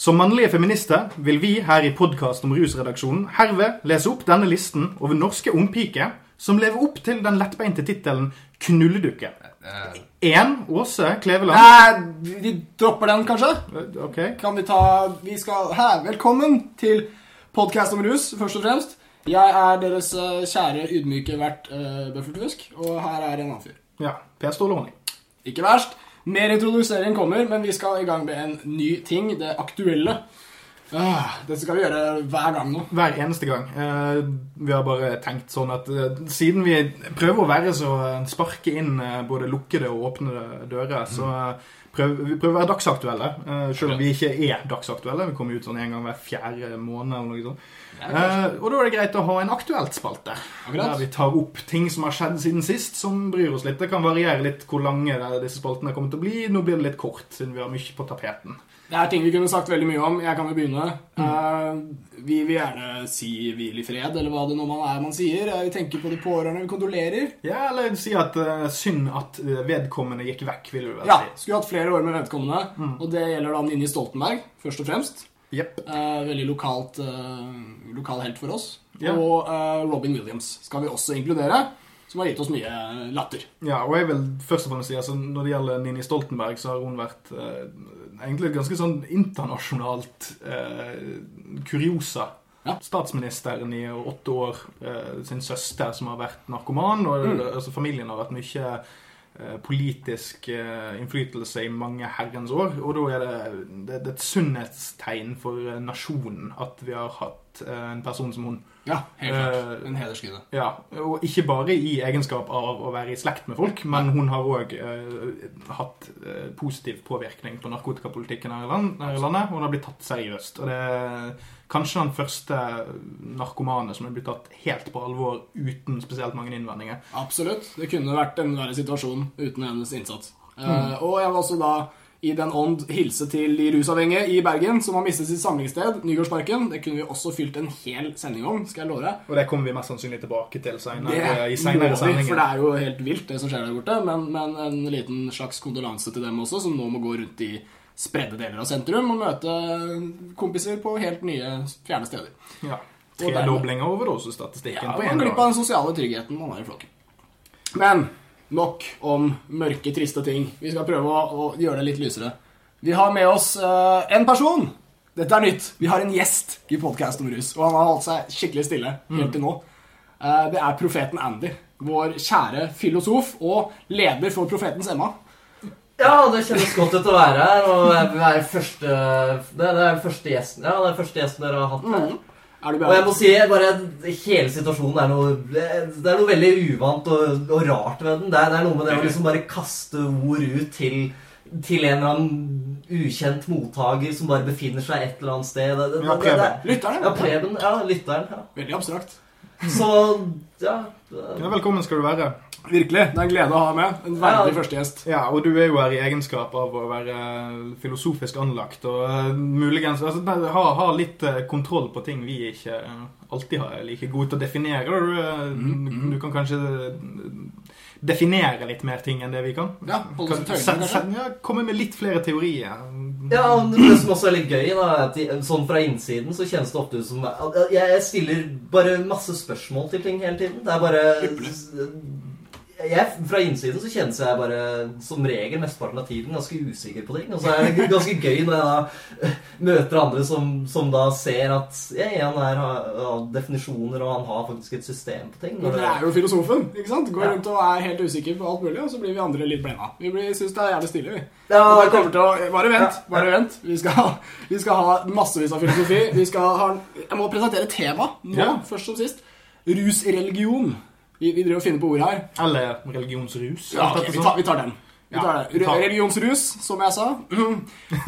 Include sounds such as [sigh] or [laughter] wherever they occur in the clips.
Som mannlige feminister vil vi her i podkast om rusredaksjonen herved lese opp denne listen over norske ungpiker som lever opp til den lettbeinte tittelen knulledukke. Én Åse Kleveland. Nei, vi dropper den, kanskje? Ok. Kan vi ta Vi skal Her, velkommen til podkast om rus, først og fremst. Jeg er deres eh, kjære, ydmyke vert uh, Bøffeltusk, og her er en annen fyr. Ja. Per Stålehånding. Ikke verst. Mer introdusering kommer, men vi skal i gang med en ny ting. Det aktuelle. Ah, dette skal vi gjøre hver gang nå. Hver eneste gang. Eh, vi har bare tenkt sånn at eh, siden vi prøver å være så eh, sparke inn eh, både lukkede og åpne dører, så eh, prøver vi prøver å være dagsaktuelle. Selv om vi ikke er dagsaktuelle. Vi kommer ut sånn en gang hver fjerde måned eller noe sånt. Eh, og da er det greit å ha en aktuelt-spalte. Der vi tar opp ting som har skjedd siden sist, som bryr oss litt. Det kan variere litt hvor lange disse spaltene kommer til å bli. Nå blir det litt kort, siden vi har mye på tapeten. Det er ting vi kunne sagt veldig mye om. Jeg kan jo begynne. Eh, vi vil gjerne si 'hvil i fred', eller hva det nå man er man sier. Eh, Vi tenker på de pårørende, vi kondolerer. Ja, eller si at uh, synd at vedkommende gikk vekk, vil du vel Ja, si. skulle hatt flere år med vedkommende. Og det gjelder da Ninni Stoltenberg, først og fremst. Jepp. Uh, veldig lokalt, uh, lokal helt for oss. Ja. Og uh, Robin Williams skal vi også inkludere, som har gitt oss mye latter. Ja, og jeg vil først og fremst si altså, Når det gjelder Nini Stoltenberg, så har hun vært eh, egentlig et ganske sånn internasjonalt eh, kuriosa. Ja. Statsministeren i åtte år, eh, sin søster som har vært narkoman, og Mm. altså, familien har vært mye eh, politisk eh, innflytelse i mange herrens år. Og da er det, det, det er et sunnhetstegn for eh, nasjonen at vi har hatt eh, en person som hun. Ja, helt klart. Eh, En hederskvinne. Ja, og ikke bare i egenskap av å være i slekt med folk, men hun har òg uh, hatt eh, positiv påvirkning på narkotikapolitikken her i, landet. Hun har blitt tatt seriøst. Og det kanskje den første narkomane som er blitt tatt helt på alvor uten spesielt mange innvendinger. Absolutt. Det kunne vært en verre situasjon uten hennes innsats. Eh, Mm. og jeg vil også da i den ånd hilse til de rusavhengige i Bergen som har mistet sitt samlingssted, Nygårdsparken. Det kunne vi også fylt en hel sending om, skal jeg love deg. Og det kommer vi mest sannsynlig tilbake til senere, Det i senere må vi, for det er jo helt vilt, det som skjer der borte. Men, men en liten slags kondolanse til dem også, som nå må gå rundt i spredde deler av sentrum og møte kompiser på helt nye, fjerne steder. Ja. Tredobling av overdosestatistikken Ja, på én glipper glipp av den sosiale tryggheten man har i flokken. Men nok om mørke, triste ting. Vi skal prøve å, å gjøre det litt lysere. Vi har med oss uh, en person. Dette er nytt. Vi har en gjest i podkast om rus, og han har holdt seg skikkelig stille helt til nå. Uh, det er profeten Andy, vår kjære filosof og leder for Profetens Emma. Ja, det kjennes godt ut å være her. Og jeg vil være første Det er den første gjesten Ja, det er første gjesten dere har hatt her. Er Og jeg må si bare hele situasjonen er noe Det er noe veldig uvant og, og rart ved den. Det er, det er noe med det å liksom bare kaste ord ut til til en eller annen ukjent mottaker som bare befinner seg et eller annet sted. Det, det, Ja, det, det, Preben. Lytterne? ja, Preben. Ja, lytteren. Ja. Veldig abstrakt. Så ja. Ja, velkommen skal du være. Virkelig. Det er en glede å ha med. En verdig Ja. første gjest. Ja, og du er jo her i egenskap av å være filosofisk anlagt og uh, muligens altså, ha, ha litt uh, kontroll på ting vi ikke uh, alltid har, like gode til å definere. Du, eh, du kan kanskje eh, definere litt mer ting enn det vi kan. Ja, Kan- tøyne, kanskje? ja, komme med litt flere teorier. Ja, og Det som også er litt gøy, da, at sånn fra innsiden så kjennes det ofte ut som Jeg stiller bare masse spørsmål til ting hele tiden. Det er bare jeg, Fra innsiden så kjennes jeg bare som regel mesteparten av tiden ganske usikker på ting. Og så er det ganske gøy når jeg da eh, møter andre som, som da ser at ja, han her har, har definisjoner, og han har faktisk et system på ting. Når det er jo filosofen. ikke sant? Går Ja. rundt og er helt usikker på alt mulig, og så blir vi andre litt blenda. Vi syns det er jævlig stille, vi. Ja, Og kommer til å, Bare vent. Bare vent. Vi skal, vi skal ha massevis av filosofi. Vi skal ha, Jeg må presentere tema nå, Ja. først som sist. Rusreligion. Vi, vi driver og finner på ord her. Eller religionsrus. Ja, okay, vi, tar, vi tar den. Vi Ja, Religionsrus, som jeg sa. [laughs]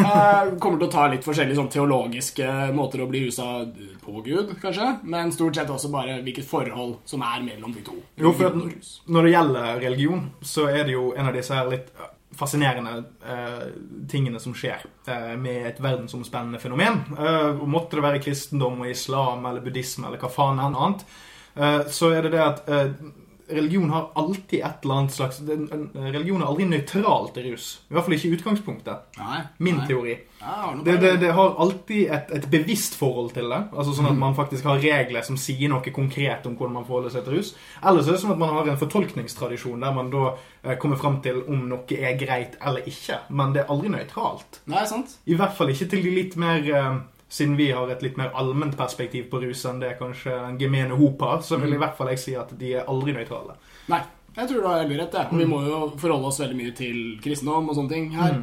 Eh, kommer til å ta litt forskjellige sånn, teologiske måter å bli rusa på Gud, kanskje. Men stort sett også bare hvilket forhold som er mellom de to. Jo, for. Når det gjelder religion, så er det jo en av disse her litt fascinerende eh, tingene som skjer eh, med et verdensomspennende fenomen. Eh, måtte det være kristendom og islam eller buddhisme eller hva faen enn annet, så er det det at eh, religion har alltid et eller annet slags Religion er aldri nøytral til rus. I hvert fall ikke i utgangspunktet. Nei. Min nei. teori. Ja, Det, det, det har alltid et, et bevisst forhold til det. Altså sånn at man faktisk har regler som sier noe konkret om hvordan man forholder seg til rus. Ellers er det sånn at man har en fortolkningstradisjon der man da eh, kommer fram til om noe er greit eller ikke. Men det er aldri nøytralt. Nei, sant? I hvert fall ikke til de litt mer eh, Siden vi har et litt mer allment perspektiv på rus enn det kanskje en gemene hop har, så vil i hvert fall jeg si at de er aldri nøytrale. Nei. Jeg tror du har veldig rett. Og vi må jo forholde oss veldig mye til kristendom og sånne ting her.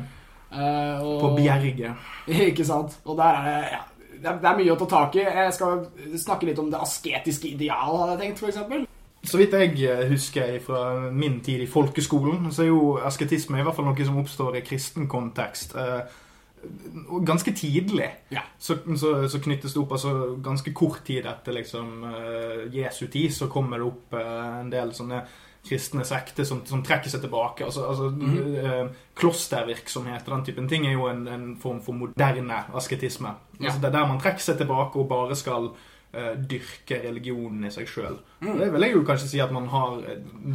Eh, og, På bjerget. [laughs] Ikke sant? Og der er det ja, det er, mye å ta tak i. Jeg skal snakke litt om det asketiske ideal, hadde jeg tenkt, eksempel. Så vidt jeg eh, husker fra min tid i folkeskolen, så er jo asketisme i hvert fall noe som oppstår i kristen kontekst. og ganske tidlig Ja. så, så, så knyttes det opp altså Ganske kort tid etter liksom eh, Jesu tid, så kommer det opp eh, en del sånne kristne sekter som, som trekker seg tilbake. Altså, altså eh, Klostervirksomhet og den typen ting er jo en, en form for moderne asketisme. Ja. Altså, det er der man trekker seg tilbake og bare skal eh, dyrke religionen i seg sjøl. Det vil jeg jo kanskje si at man har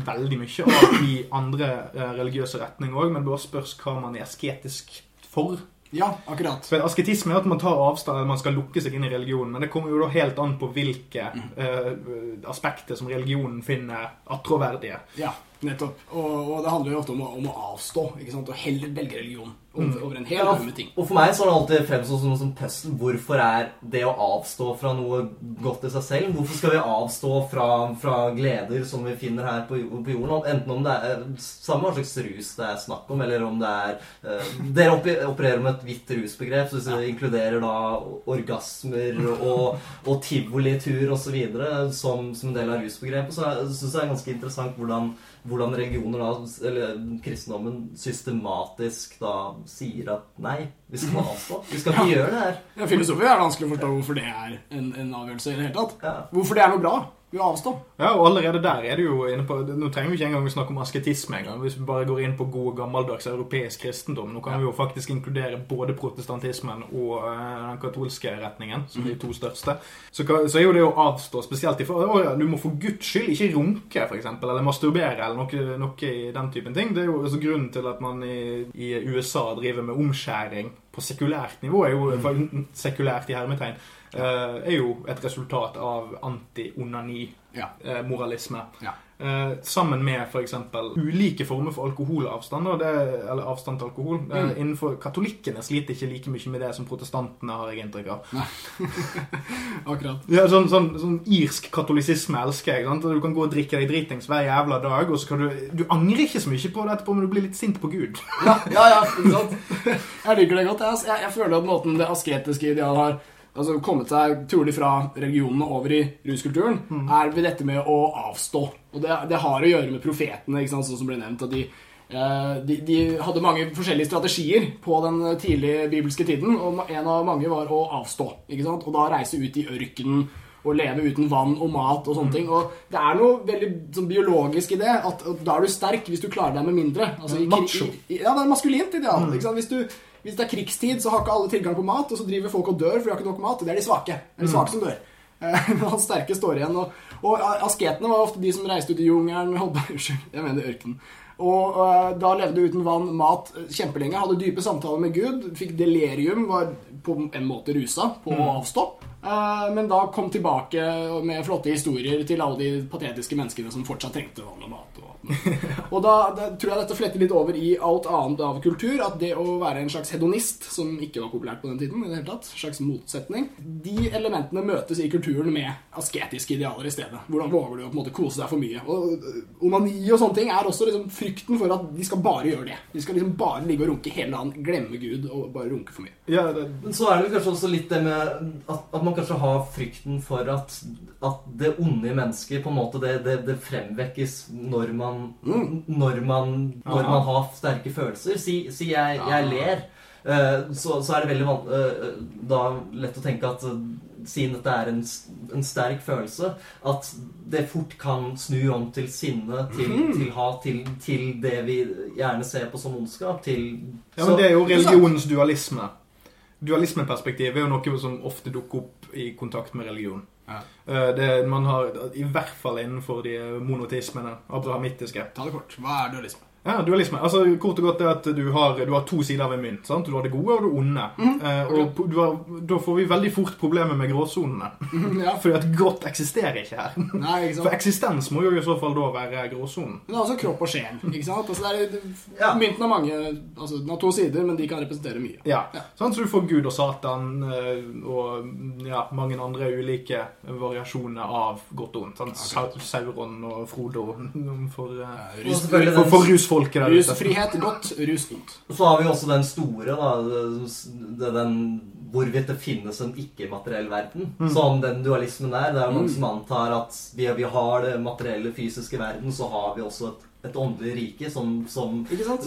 veldig mye av i andre eh, religiøse retninger òg, men det bare spørs hva man er asketisk for. Ja, akkurat. For Asketisme er at man tar avstand, eller man skal lukke seg inn i religionen. Men det kommer jo da helt an på hvilke eh, aspekter som religionen finner attråverdige. Ja, nettopp. Og, og det handler jo ofte om å, om å avstå, ikke sant? Og heller velge religion over, over en hel Ja, haug med ting. og for meg så har det alltid fremstått som noe som puzzle. Hvorfor er det å avstå fra noe godt i seg selv? Hvorfor skal vi avstå fra, fra gleder som vi finner her på, på jorden? Enten om det er samme hva slags rus det er snakk om, eller om det er uh, Dere opererer med et hvitt rusbegrep, så hvis det inkluderer da orgasmer og, og tivolitur osv. Som, som en del av rusbegrepet, så syns jeg det er ganske interessant hvordan, hvordan religioner da, eller kristendommen systematisk da sier at nei, vi skal avstå. Vi skal ikke gjøre det her. Ja, Filosofi er vanskelig å forstå hvorfor det er en, en avgjørelse i det hele tatt. Ja. Hvorfor det er noe bra. Vi avstår. Ja, og allerede der er det jo inne på Nå trenger vi ikke engang å snakke om asketisme engang. Hvis vi bare går inn på god gammeldags europeisk kristendom. Nå kan vi jo faktisk inkludere både protestantismen og eh, den katolske retningen, som er de to største. Så, så er jo det å avstå spesielt i for, å, ja, Du må for guds skyld ikke runke, f.eks., eller masturbere, eller noe, noe i den typen ting. Det er jo altså grunnen til at man i, i USA driver med omskjæring på sekulært nivå, er jo mm. sekulært i hermetegn, er jo et resultat av anti-onani-moralisme. Ja. Ja. Eh, sammen med f.eks. ulike former for alkoholavstand, det, eller avstand til alkohol. Eh, innenfor Katolikkene sliter ikke like mye med det som protestantene, har jeg inntrykk av. [laughs] Akkurat. Ja, sånn, sånn, sånn irsk katolisisme elsker jeg. Sant? Du kan gå og drikke deg dritings hver jævla dag, og så kan du Du angrer ikke så mye på det etterpå, men du blir litt sint på Gud. Ja, ja, ja, ikke sant? Jeg liker det godt. Jeg, jeg, jeg føler at måten det asketiske idealet har altså, kommet seg trolig fra religionene over i ruskulturen, er ved dette med å avstå. Og det, det har å gjøre med profetene, ikke sant, sånn som ble nevnt. at de, eh, de, de hadde mange forskjellige strategier på den tidlige bibelske tiden, og en av mange var å avstå. ikke sant? Og da reise ut i ørkenen og leve uten vann og mat og sånne ting. Og det er noe veldig sånn, biologisk i det, at, at da er du sterk hvis du klarer deg med mindre. Altså, i, i, i, ja, det er maskulint ideal. Ikke sant? Hvis, du, hvis det er krigstid, så har ikke alle tilgang på mat, og så driver folk og dør for de har ikke nok mat. Det er de svake. Det er de svake som dør. Eh, [laughs] Men han sterke står igjen. Og, og asketene var ofte de som reiste ut i jungelen [laughs] Unnskyld, jeg mener ørkenen. Og uh, da levde uten vann, mat eh, kjempelenge. Hadde dype samtaler med Gud. Fikk delerium, var på en måte rusa på å avstå. Uh, men da kom tilbake med flotte historier til alle de patetiske menneskene som fortsatt trengte vann og mat. [laughs] Og, da, da tror jeg dette fletter litt over i alt annet av kultur. At det å være en slags hedonist, som ikke var populært på den tiden, i det hele tatt, slags motsetning, de elementene møtes i kulturen med asketiske idealer i stedet. Hvordan våger du å på en måte kose deg for mye? Og Onani og sånne ting er også liksom frykten for at de skal bare gjøre det. De skal liksom bare ligge og runke hele dagen, glemme Gud og bare runke for mye. Ja, det, Men så er det kanskje også litt det med at, at man kanskje har frykten for at, at det onde i mennesket på en måte det, det, det fremvekkes når man Når man, når man har sterke følelser. Si, si jeg, jeg ler. eh, Så, så er det veldig van, eh, da lett å tenke at eh, siden dette er en, en sterk følelse, at det fort kan snu om til sinne, til, til hat, til, til det vi gjerne ser på som ondskap. Til, ja, men det er jo religionens dualisme. dualismeperspektiv er jo noe som ofte dukker opp i kontakt med religion. Ja. Eh, Det man har, I hvert fall innenfor de monotismene abrahamittiske. Ta det kort. Hva er dualisme? Ja, dualisme. Altså, Kort og godt er at du har, du har to sider av en mynt. sant? Du har det gode og det onde. Eh, og du har, Da får vi veldig fort problemer med gråsonene. ja. [laughs] Fordi at godt eksisterer ikke her. Nei, ikke For eksistens må jo i så fall da være gråsonen. Men det er altså kropp og sjel. ikke sant? Altså, det er, Ja. Mynten har mange altså, Den har to sider, men de kan representere mye. Ja, Ja. Sånn, Så du får Gud og Satan eh, og ja, mange andre ulike variasjoner av godt og ondt. sant? Sa Sauron og Frodo [laughs] for, eh, Og selvfølgelig for, den, rusfolket der ute. Rusfrihet godt, rus så har vi også den store, da. det- Den hvorvidt det finnes en ikke-materiell verden. Som den dualismen er. Det er jo mm. som antar at vi, vi har det materielle, fysiske verden, så har vi også et, et åndelig rike som, som Ikke sant?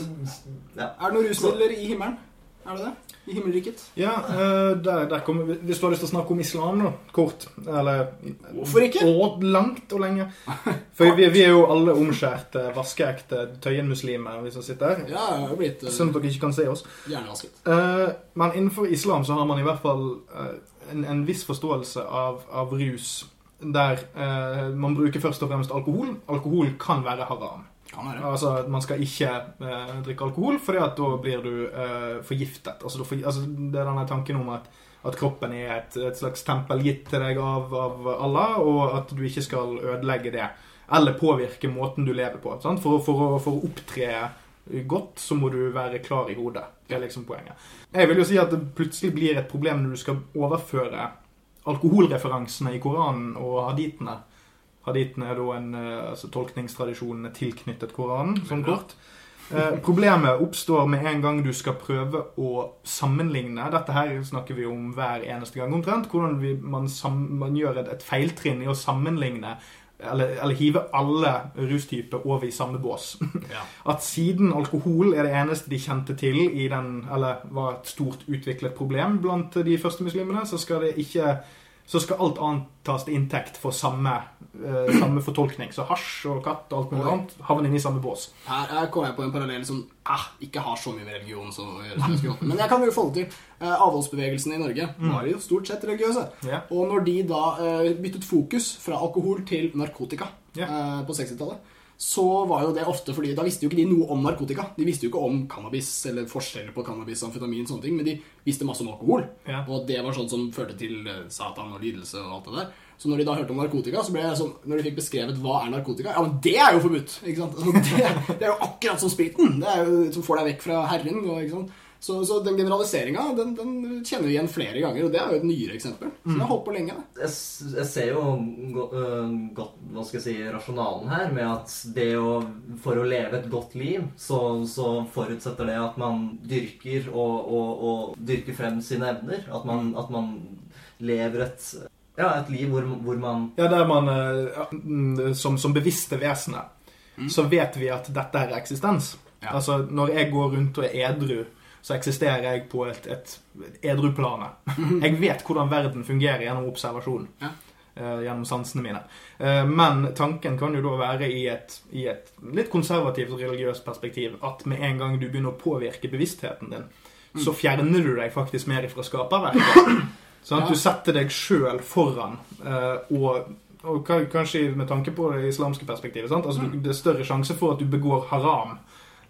ja. Er det noen rusmidler i himmelen? Er det det? I himmelriket? Ja, eh, der, der kommer, vi- Hvis du har lyst til å snakke om islam, nå, kort Eller Hvorfor ikke? Og langt og lenge. For vi, vi er jo alle omskjærte, vaskeekte Tøyen-muslimer, vi som sitter her. Ja, jeg har blitt uh, at dere ikke kan se oss. hjernevasket. Uh, men innenfor islam så har man i hvert fall uh, en, en viss forståelse av, av rus der eh, man bruker først og fremst alkohol. Alkohol kan være haram. Kan at Altså, Man skal ikke eh, drikke alkohol, fordi da blir du eh, forgiftet. Altså, du for, altså, det er denne tanken om at, at kroppen er et, et slags tempel gitt til deg av, av Allah, og at du ikke skal ødelegge det. Eller påvirke måten du lever på. For, for, for å opptre godt, så må du være klar i hodet. Det er liksom poenget. Jeg vil jo si at det plutselig blir et problem når du skal overføre alkoholreferansene i Koranen og haditene. Haditene er da en eh, altså, tolkningstradisjon tilknyttet Koranen, sånn kort. Eh, problemet oppstår med en gang du skal prøve å sammenligne. Dette her snakker vi om hver eneste gang omtrent. Hvordan vi, man, man gjør et, et feiltrinn i å sammenligne eller, eller hive alle rustyper over i samme bås. [laughs] Ja. At siden alkohol er det eneste de kjente til i den, eller var et stort utviklet problem blant de første muslimene, så skal det ikke så skal alt annet tas til inntekt for samme, uh, samme fortolkning. Så hasj og katt og alt mulig annet havner inn i samme bås. Her, her kom jeg på en parallell som eh, ikke har så mye med religion som å gjøre. som jeg. Men jeg kan jo få det til. Uh, avholdsbevegelsen i Norge var jo stort sett religiøse. Yeah. Og når de da uh, byttet fokus fra alkohol til narkotika yeah. eh, på 60-tallet, så var jo det ofte fordi Da visste jo ikke de noe om narkotika. De visste jo ikke om cannabis eller forskjeller på cannabis, amfetamin, sånne ting, men de visste masse om alkohol. Ja. Og det var sånn som førte til eh, satan og lidelse og alt det der. Så når de da hørte om narkotika, så ble jeg sånn Når de fikk beskrevet hva er narkotika Ja, men det er jo forbudt! Ikke sant? Altså, det, det er jo akkurat som spriten! Det er jo som får deg vekk fra Herren. Og, ikke sant? Så, så den generaliseringa den, den kjenner vi igjen flere ganger, og det er jo et nyere eksempel. Så det har holdt på lenge. jeg, jeg ser jo øh, godt hva skal jeg si, rasjonalen her med at det å For å leve et godt liv, så, så forutsetter det at man dyrker og, og, og dyrker frem sine evner. At man, at man lever et ja, et liv hvor, hvor man Ja, der man mm, som, som bevisste vesener, så vet vi at dette er eksistens. Ja. Altså, når jeg går rundt og er edru, så eksisterer jeg på et, et edruplane. Jeg vet hvordan verden fungerer gjennom observasjon. Ja. Uh, gjennom sansene mine. Uh, men tanken kan jo da være i et, i et litt konservativt religiøst perspektiv at med en gang du begynner å påvirke bevisstheten din, så fjerner du deg faktisk mer ifra skaperverket. Sånn at Ja. du setter deg sjøl foran, uh, og, og kanskje med tanke på det islamske perspektivet sant? Altså, du, Det er større sjanse for at du begår haram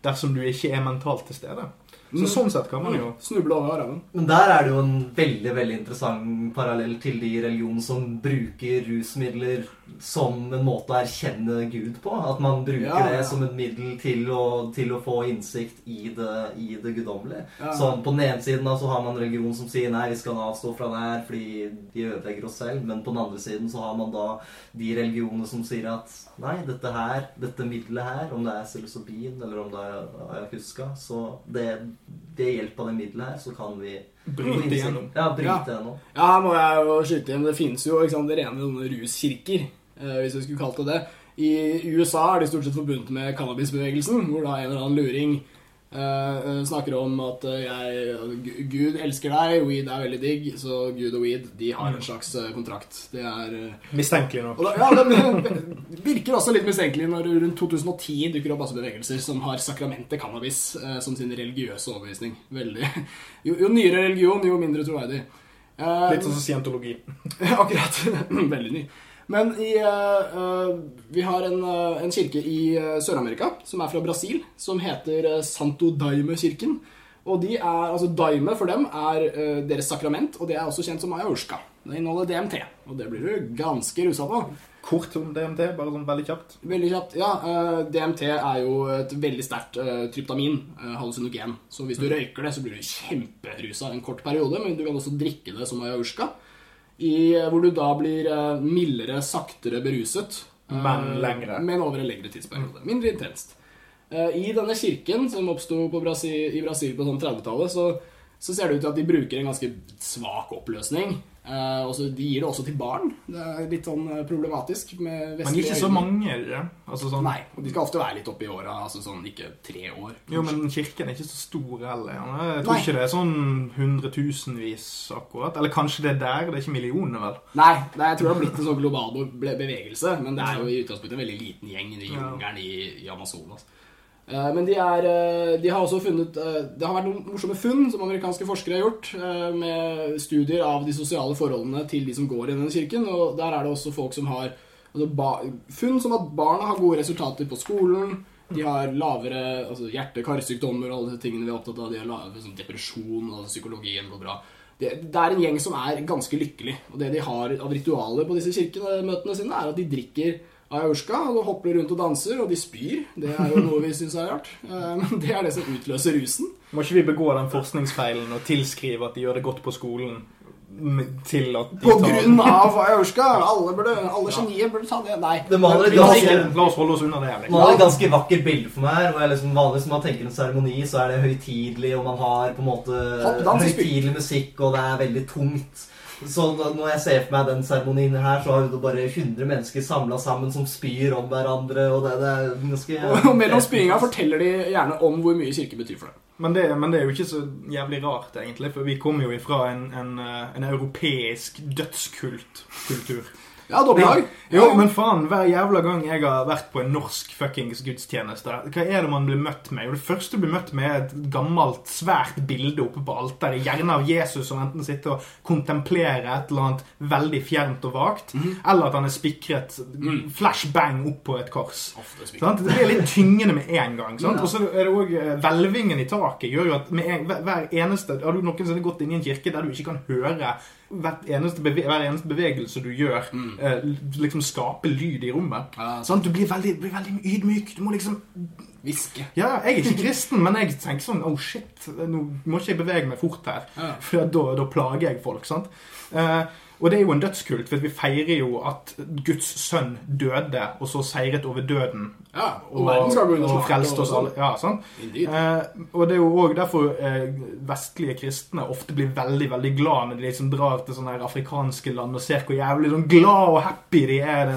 dersom du ikke er mentalt til stede. Så Mm. Sånn sett kan man jo Snuble over armen. Men der er det jo en veldig veldig interessant parallell til de religioner som bruker rusmidler som en måte å erkjenne Gud på. At man bruker Ja, ja. det som et middel til å, til å få innsikt i det, i det guddommelige. Ja. Sånn, på den ene siden da, så har man religion som sier nei, vi skal avstå fra det her fordi de ødelegger oss selv. Men på den andre siden så har man da de religionene som sier at nei, dette her, dette middelet her, om det er psilocybin eller om det er ayahuasca, så det, det hjelp av det middelet her, så kan vi bryte igjennom. Ja, bryte Ja. igjennom. Ja, her må jeg jo skyte inn. Det finnes jo ikke sant, rene sånne ruskirker, eh, hvis vi skulle kalt det det. I USA er de stort sett forbundet med cannabisbevegelsen, hvor da en eller annen luring Eh, snakker om at eh, jeg, Gud elsker deg, weed er veldig digg, så Gud og weed de har en slags eh, kontrakt. Det er uh, Mistenkelig nok. da, ja, det virker også litt mistenkelig når rundt 2010 dukker opp masse bevegelser som har sakramentet cannabis uh, som sin religiøse overbevisning. Veldig. Jo, jo nyere religion, jo mindre troverdig. Uh, Litt sånn som scientologi. [laughs] Akkurat. Veldig ny. Men i, eh, eh, vi har en, eh, en kirke i Sør-Amerika som er fra Brasil, som heter Santo Daime-kirken. Og de er, altså Daime for dem er deres sakrament, og det er også kjent som ayahuasca. Det inneholder DMT, og det blir du ganske rusa på. Kort om DMT, bare sånn veldig kjapt. Veldig kjapt. Ja, DMT er jo et veldig sterkt tryptamin, hallusinogen. Så hvis du røyker det, så blir du kjemperusa en kort periode, men du kan også drikke det som ayahuasca. I, eh, hvor du da blir eh, mildere, saktere beruset. eh, Men lengre. Men over en lengre tidsperiode. Mindre intenst. Eh, I denne kirken som oppsto Brasil, i Brasil på sånn 30-tallet, så, så ser det ut til at de bruker en ganske svak oppløsning. Eh, og så De gir det også til barn. Det er litt sånn eh, problematisk. med Men vestlige ikke så mange, det? Altså sånn Nei, og de skal ofte være litt oppi åra, altså sånn ikke tre år. Jo, men kirken er ikke så stor heller. Jeg tror Nei. ikke det er sånn hundretusenvis akkurat. Eller kanskje det er der. Det er ikke millioner, vel? Nei, det, jeg tror det har blitt en sånn global bevegelse, men det er jo i utgangspunktet en veldig liten gjeng i Ja. jungelen i, i Amazonas. Eh, Men de, er, eh, de har også funnet eh, Det har vært noen morsomme funn som amerikanske forskere har gjort, eh, med studier av de sosiale forholdene til de som går i denne kirken. Og der er det også folk som har altså ba, funn som at barna har gode resultater på skolen. De har lavere altså hjerte-karsykdommer og alle disse tingene vi er opptatt av. De har lavere sånn depresjon, og psykologien går bra. Det, det er en gjeng som er ganske lykkelig. Og det de har av ritualer på disse kirkemøtene sine, er at de drikker ayahuasca og hopper rundt og danser, og de spyr. Det er jo noe vi syns er rart. Eh, Men det er det som utløser rusen. Må ikke vi begå den forskningsfeilen og tilskrive at de gjør det godt på skolen til at de På grunn av Ayushka, Alle, burde, alle genier burde ta det. Nei. Det maler det ganske, la oss holde oss unna det. man har et ganske vakkert bilde for meg her. Hvor jeg liksom Vanligvis når man tenker en seremoni, så er det høytidelig, og man har på en måte høytidelig musikk, og det er veldig tungt. Så da, når jeg ser for meg den seremonien her, så har vi bare 100 mennesker samla sammen som spyr om hverandre, og det, det er ganske Og mellom spyinga forteller de gjerne om hvor mye kirke betyr for dem. Men det, men det er jo ikke så jævlig rart, egentlig. For vi kommer jo ifra en, en, eh, en europeisk dødskultkultur. Ja, dobbeltlag. Jo, men faen, hver jævla gang jeg har vært på en norsk fuckings gudstjeneste, hva er det man blir møtt med? Jo, det første du blir møtt med, er et gammelt, svært bilde oppe på alteret, gjerne av Jesus som enten sitter og kontemplerer et eller annet veldig fjernt og vagt, eller at han er spikret flashbang opp på et kors. Ofte Det blir litt tyngende med en gang. Sant? Og så er det også, eh, Hvelvingen i taket gjør jo at med en, hver- eneste Har du noensinne gått inn i en kirke der du ikke kan høre eneste hver eneste bevegelse du gjør, eh, liksom skape lyd i rommet? Ja, sånn, Du blir veldig, blir veldig ydmyk. Du må liksom Hviske. Ja, jeg er ikke kristen, men jeg tenker sånn Oh shit, nå må ikke jeg bevege meg fort her. Ja. For da, da plager jeg folk, sant? Eh, og det er jo en dødskult, for vi feirer jo at Guds sønn døde, og så seiret over døden. Ja, og gå under og frelste oss alle. Ja, sånn. Eh, og det er jo òg derfor eh, vestlige kristne ofte blir veldig veldig glad når de liksom drar til sånne her afrikanske land og ser hvor jævlig sånn glad og happy de er.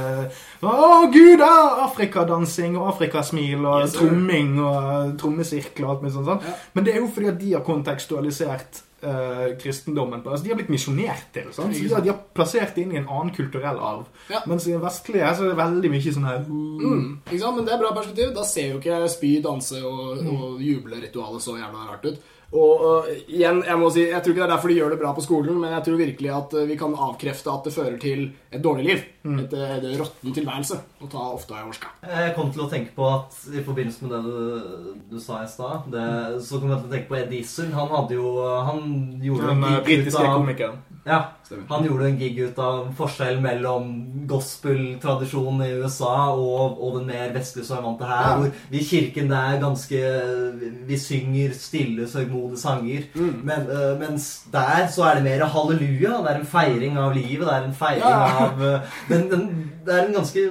Å, gud! ja, Afrikadansing og afrikasmil og Yes, tromming og trommesirkel og alt mulig sånt. sånn. Ja. Men det er jo fordi at de har kontekstualisert eh, kristendommen. på- Altså, de har blitt misjonert til. sant? Så de har, de har plassert det inn i en annen kulturell arv. Ja. Mens i den vestlige så er det veldig mye sånn her Mm, ikke sant? Men det er bra perspektiv. Da ser jo ikke spy, danse og, og juble-ritualet så jævla rart ut. Og uh, igjen, jeg må si, jeg tror ikke det er derfor de gjør det bra på skolen, men jeg tror virkelig at uh, vi kan avkrefte at det fører til et dårlig liv. Et, øh, et råtten tilværelse. Å ta ofte ayahuasca. Jeg kom til å tenke på at i forbindelse med det du, du sa i stad, det- så kom jeg til å tenke på Ed Izzard. Han hadde jo Han gjorde Den en eh, britiske av komikeren. Ja, Stemmer. han gjorde en gig ut av forskjell mellom gospel-tradisjonen i USA og, og den mer vestlige til her. Ja. Hvor vi i kirken det er ganske Vi synger stille, sørgmodige sanger. Mm. Men, uh, mens der så er det mer halleluja. Det er en feiring av livet. Det er en feiring Ja. av øh, den, den, Det er en ganske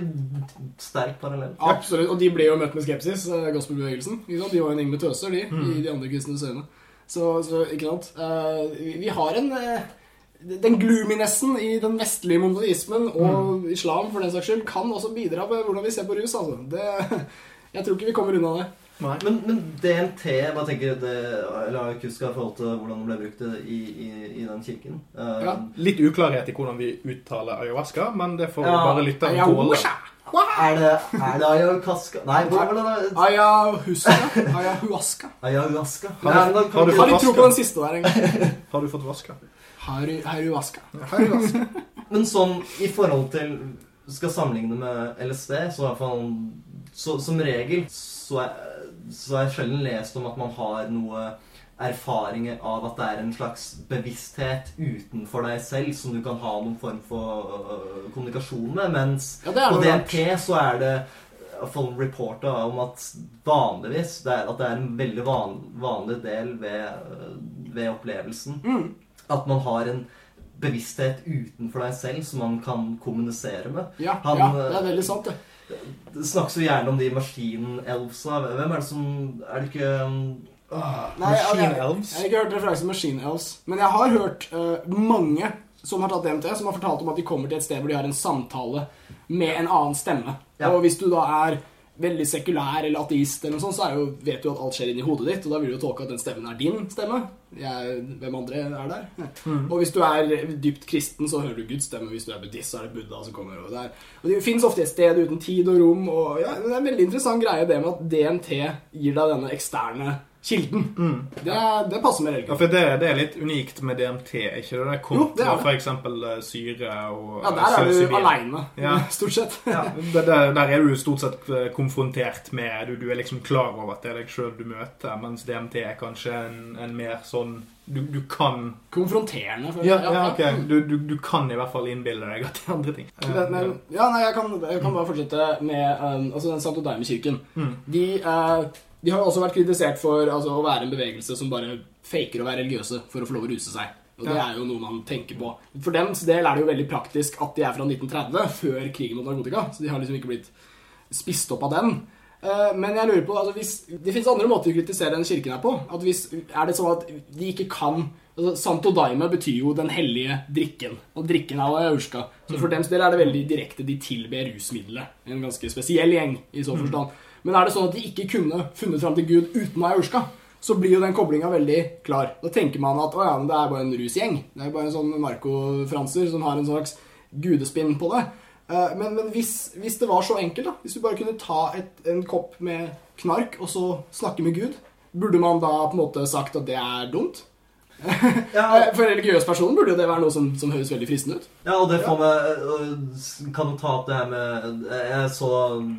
sterk parallell. Absolutt. Og de ble jo møtt med skepsis, øh, gospelbevegelsen. De var jo en gjeng med tøser, de, i de andre kristne øyne. Så, så ikke sant. Uh, vi, vi har en eh, Den gloominessen i den vestlige monoteismen og islam for den saks skyld kan også bidra med hvordan vi ser på rus. altså. Det, [laughs] jeg tror ikke vi kommer unna det. Nei. Men, men DMT, hva tenker du det Eller Kuska i forhold til hvordan det ble brukt i, i, i den kirken? Uh, Ja. Litt uklarhet i hvordan vi uttaler ayahuasca, men det får Ja, bare lytteren tåle. Er det, er det ayahuasca Nei, hvordan var det? Ayahuasca. Ayahuasca. Ayahuasca. Har du- har du Har du, tro på den siste der, egentlig. Har du fått vaska? Haru- Ayahuasca. Ayahuasca. Men sånn i forhold til Skal sammenligne med LSD, så i hvert fall så, Som regel så er, så er jeg sjelden lest om at man har noe erfaringer av at det er en slags bevissthet utenfor deg selv som du kan ha noen form for uh, kommunikasjon med, mens Ja, det på DNP så er det i hvert fall reporter om at vanligvis det er, at det er en veldig van, vanlig del ved, øh, ved opplevelsen Mm. At man har en bevissthet utenfor deg selv som man kan kommunisere med. Ja, Han, ja, det er veldig sant, det. Det snakkes jo gjerne om de maskin-elfsa. Hvem er det som Er det ikke uh, jeg, Machine jeg, har ikke hørt referansen Elves, men jeg har hørt uh, mange som har tatt DMT, som har fortalt om at de kommer til et sted hvor de har en samtale med en annen stemme. Ja. Og hvis du da er veldig sekulær eller ateist, eller noe sånt, så jo, vet du at alt skjer inni hodet ditt, og da vil du jo tolke at den stemmen er din stemme. Jeg, hvem andre er der? Og hvis du er dypt kristen, så hører du Guds stemme. Hvis du er buddhist, så er det Buddha som kommer over der. Og det finnes ofte et sted uten tid og rom, og ja, det er en veldig interessant greie det med at DNT gir deg denne eksterne kilden. Det, det passer med Ja, for det, det er litt unikt med DMT, ikke det? Det Jo, kontra det er det. eksempel eh, syre og Ja, der er du aleine, Ja. [laughs] stort sett. Der, der, der er du stort sett eh, konfrontert med du, du er liksom klar over at det er deg sjøl du møter, mens DMT er kanskje en, en mer sånn du, du kan Konfronterende. For, Ja, ja ok. Du, du, du kan i hvert fall innbille deg at det er andre ting. Eh, [laughs] Men, men, ja, nei, jeg kan, jeg kan bare fortsette med um, altså den Santo Daime-kirken. Mm. De, eh, de har også vært kritisert for altså, å være en bevegelse som bare faker å være religiøse for å få lov å ruse seg. Og det er jo noe man tenker på. For dems del er det jo veldig praktisk at de er fra 1930, før krigen mot narkotika. Så de har liksom ikke blitt spist opp av den. Eh, Men jeg lurer på, altså hvis, det finnes andre måter å kritisere den kirken her på. At hvis, er det sånn at de ikke kan altså Santo Daime betyr jo den hellige drikken. Og drikken er aurska. Så for dems del er det veldig direkte. De tilber rusmiddelet. En ganske spesiell gjeng i så forstand. Men er det sånn at de ikke kunne funnet fram til Gud uten ayahuasca, så blir jo den koblinga veldig klar. Da tenker man at å ja, men det er bare en rusgjeng. Det er bare en sånn narkofranser som har en slags gudespinn på det. Eh, Men, men hvis, hvis det var så enkelt, da Hvis du bare kunne ta et, en kopp med knark og så snakke med Gud, burde man da på en måte sagt at det er dumt? [laughs] Ja, Eh, For en religiøs person burde jo det være noe som, som høres veldig fristende ut. ja og det får meg øh, Kan du ta opp det her med Jeg så en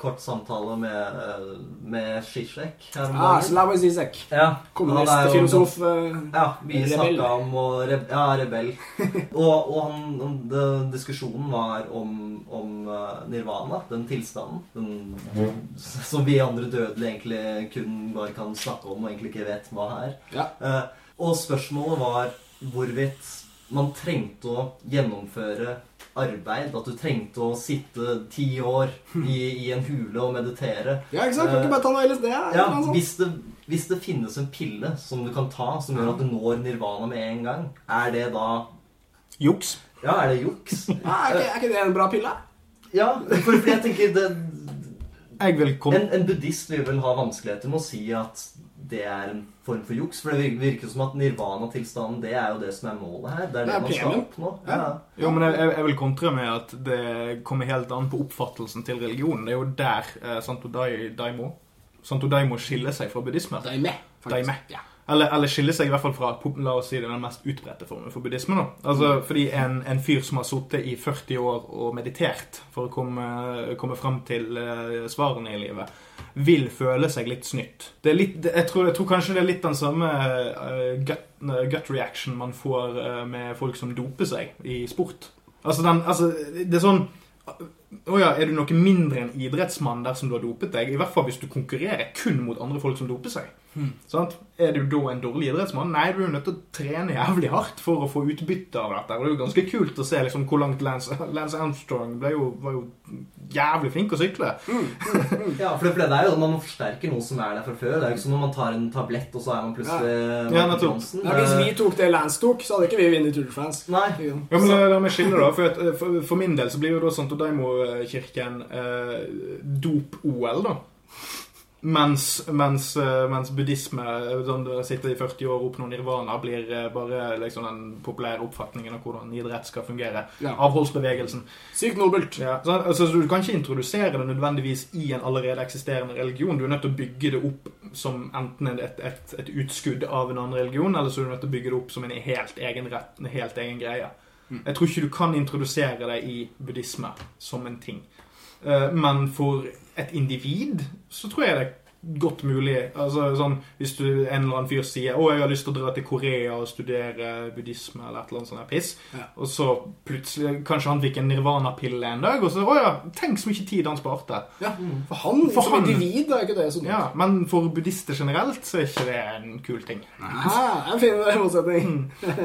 kort samtale med, med Zizek Ah. Slavoj Zizek. Ja, er rebell Ja, vi snakka om å re, Ja, rebell. [laughs] Og, og han, det, diskusjonen var om, om eh, nirvana, den tilstanden. Den, som vi andre dødelige egentlig kun bare kan snakke om og egentlig ikke vet hva er. Ja. Eh, og spørsmålet var hvorvidt man trengte å gjennomføre arbeid. At du trengte å sitte ti år i, i en hule og meditere. Ja, ikke sant? Kan ikke bare ta noe LSD? Ja, hvis det, hvis det finnes en pille som du kan ta, som gjør at du når nirvana med en gang, er det da Juks. Ja, er det juks? Ja, [laughs] er, ikke, er ikke det en bra pille? Ja, for, for jeg tenker det, Jeg vil komme en, en buddhist vil vel ha vanskeligheter med å si at det er en form for juks. For det virker, som at nirvana-tilstanden, det er jo det som er målet her. Det er det, Det er man skal oppnå. Ja. Ja. Jo, men jeg, jeg vil kontre med at det kommer helt an på oppfattelsen til religionen. Det er jo der eh, Santo Daimo Santo Daimo skiller seg fra buddhisme. Daime. faktisk. Daime. Ja. Eller, eller skiller seg i hvert fall fra la oss si, den mest utbredte formen for buddhisme. da. Altså, Fordi en, en fyr som har sittet i 40 år og meditert for å komme, komme fram til uh, svarene i livet, vil føle seg litt snytt. Det litt, det, jeg, tror, jeg tror kanskje det er litt den samme uh, gut, gut reaction man får med folk som doper seg i sport. Altså, den, altså det er sånn å ja, Er du noe mindre enn idrettsmann dersom du har dopet deg? I hvert fall hvis du konkurrerer kun mot andre folk som doper seg. Sant? Er du da en dårlig idrettsmann? Nei, du er jo nødt til å trene jævlig hardt for å få utbytte av dette. Og det er jo ganske kult å se liksom, hvor langt Lance, Lance Armstrong ble jo, var jo jævlig flink å sykle. [laughs] Ja, for det, for det er jo Man forsterker noe som er der fra før. Det er jo ikke som når man tar en tablett, og så er man plutselig Ja, ja. Johnson. Ja, hvis vi tok det Lance tok, så hadde ikke vi vunnet Tour de France. Nei. Ja, men la, la meg skille da, for, eh, for, for min del så blir jo da Santo Daimo-kirken eh, dop-OL, da. Mens, mens, eh, mens buddhisme, sånn sitter i 40 år og oppnår nirvana, blir eh, bare liksom den populære oppfatningen av hvordan idrett skal fungere. Ja. Avholdsbevegelsen. Sykt nobelt. Ja, så, altså, Du kan ikke introdusere det nødvendigvis i en allerede eksisterende religion. Du er nødt til å bygge det opp som enten et, et, et utskudd av en annen religion, eller så er du nødt til å bygge det opp som en helt egen, rett, en helt egen greie. Jeg tror ikke du kan introdusere deg i buddhisme som en ting. Eh, Men for et individ så tror jeg det godt mulig. Altså sånn, Hvis du en eller annen fyr sier 'Å, jeg har lyst til å dra til Korea og studere buddhisme', eller et eller annet sånt piss, Ja. og så plutselig Kanskje han fikk en nirvana-pille en dag, og så 'Å ja, tenk så mye tid han sparte'. Ja, For han For som han- individ er ikke det så dumt. Ja, Men for buddhister generelt så er ikke det en kul ting. Aha, en fin motsetning. [laughs]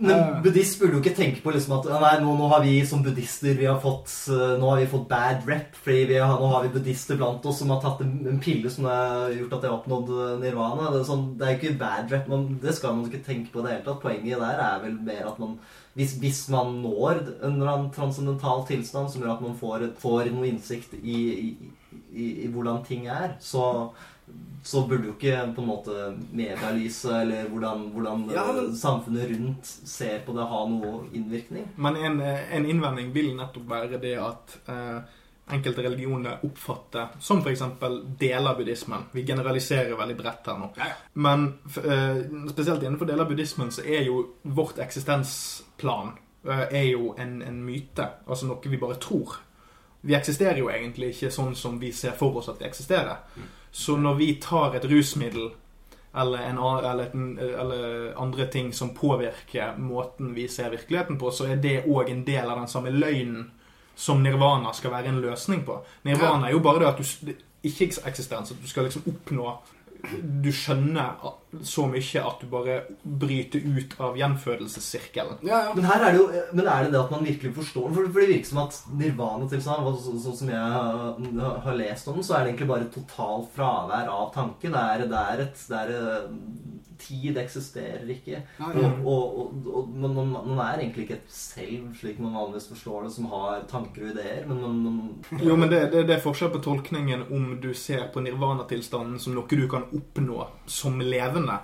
Men buddhist burde jo ikke tenke på liksom at nei, nå, nå har vi som buddhister vi har fått, eh, nå har vi fått bad rep. Fordi vi har, nå har vi buddhister blant oss som har tatt en, en pille som har gjort at jeg har oppnådd eh, nirvana. Det er, sånn, det er jo ikke bad rap. men det skal man ikke tenke på i det hele tatt. Poenget der er vel mer at man hvis, hvis man når en eller annen transcendental tilstand som gjør at man får, får noe innsikt i, i, i, i hvordan ting er, så så burde jo ikke på en måte medialyset eller hvordan, hvordan Ja, men- eh, samfunnet rundt ser på det, ha noe innvirkning. Men en, en innvending vil nettopp være det at eh, enkelte religioner oppfatter, som f.eks. deler av buddhismen Vi generaliserer veldig bredt her nå. Men eh, spesielt innenfor deler av buddhismen så er jo vårt eksistensplan eh, er jo en, en myte. Altså noe vi bare tror. Vi eksisterer jo egentlig ikke sånn som vi ser for oss at vi eksisterer. Så når vi tar et rusmiddel eller, en, eller, en, eller andre ting som påvirker måten vi ser virkeligheten på, så er det òg en del av den samme løgnen som nirvana skal være en løsning på. Nirvana er jo bare det at du ikke-eksistens, at du skal liksom oppnå Du skjønner så mye at du bare bryter ut av gjenfødelsessirkelen. Ja, ja. Men her er det jo Men er det det at man virkelig forstår For, for det virker som at nirvana-tilstand, sånn så- som jeg har, har lest om den, så er det egentlig bare totalt fravær av tanke. Det er, det er et det er, eh, Tid eksisterer ikke. Ja, ja. Og, og, og, og man, man, er egentlig ikke et selv, slik man vanligvis forstår det, som har tanker og ideer, men man, man Jo, men det, det, det er forskjell på tolkningen om du ser på nirvana-tilstanden som noe du kan oppnå som levende.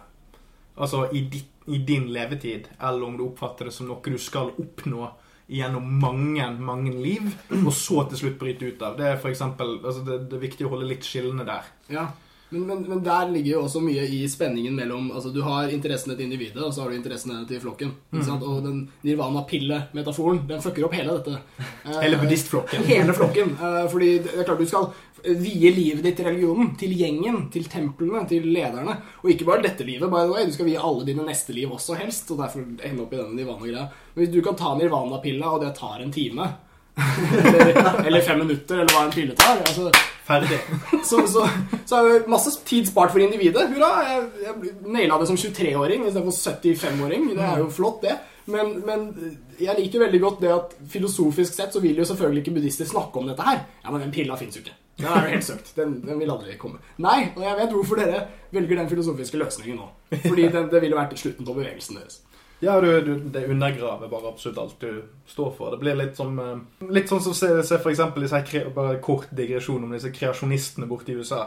Altså i, ditt, i din levetid, eller om du oppfatter det som noe du skal oppnå gjennom mange, mange liv, og så til slutt bryte ut av. Det er for eksempel, altså det, det er viktig å holde litt skillende der. Ja. Men, men, men der ligger jo også mye i spenningen mellom altså Du har interessene til individet, og så har du interessene til flokken. Sant? Og den nirvana-pille-metaforen den fucker opp hele dette. Eh, [laughs] Hele buddhistflokken. Hele flokken. Eh, fordi det er klart du skal vie livet ditt til religionen, til gjengen, til templene, til lederne. Og ikke bare dette livet, by the way. Du skal vie alle dine neste liv også, helst. Og derfor ende opp i denne nirvana-greia. Men hvis du kan ta nirvana-pilla, og det tar en time [laughs] eller, eller fem minutter, eller hva en pille tar altså, Ferdig. [laughs] så, så, så er det masse tid spart for individet. Hurra! Jeg, jeg naila det som 23-åring istedenfor 75-åring. Det er jo flott, det. Men, men jeg liker veldig godt det at filosofisk sett så vil jo selvfølgelig ikke buddhister snakke om dette her. Ja, men den pilla fins jo ikke. Den er jo helt søkt. Den, den vil aldri komme. Nei, og jeg vet hvorfor dere velger den filosofiske løsningen nå. Fordi den, det ville vært slutten på bevegelsen deres. Ja, du, du, det undergraver bare absolutt alt du står for. Det blir litt som eh, Litt sånn som se, se for eksempel disse her bare kort digresjon om disse kreasjonistene borte i USA.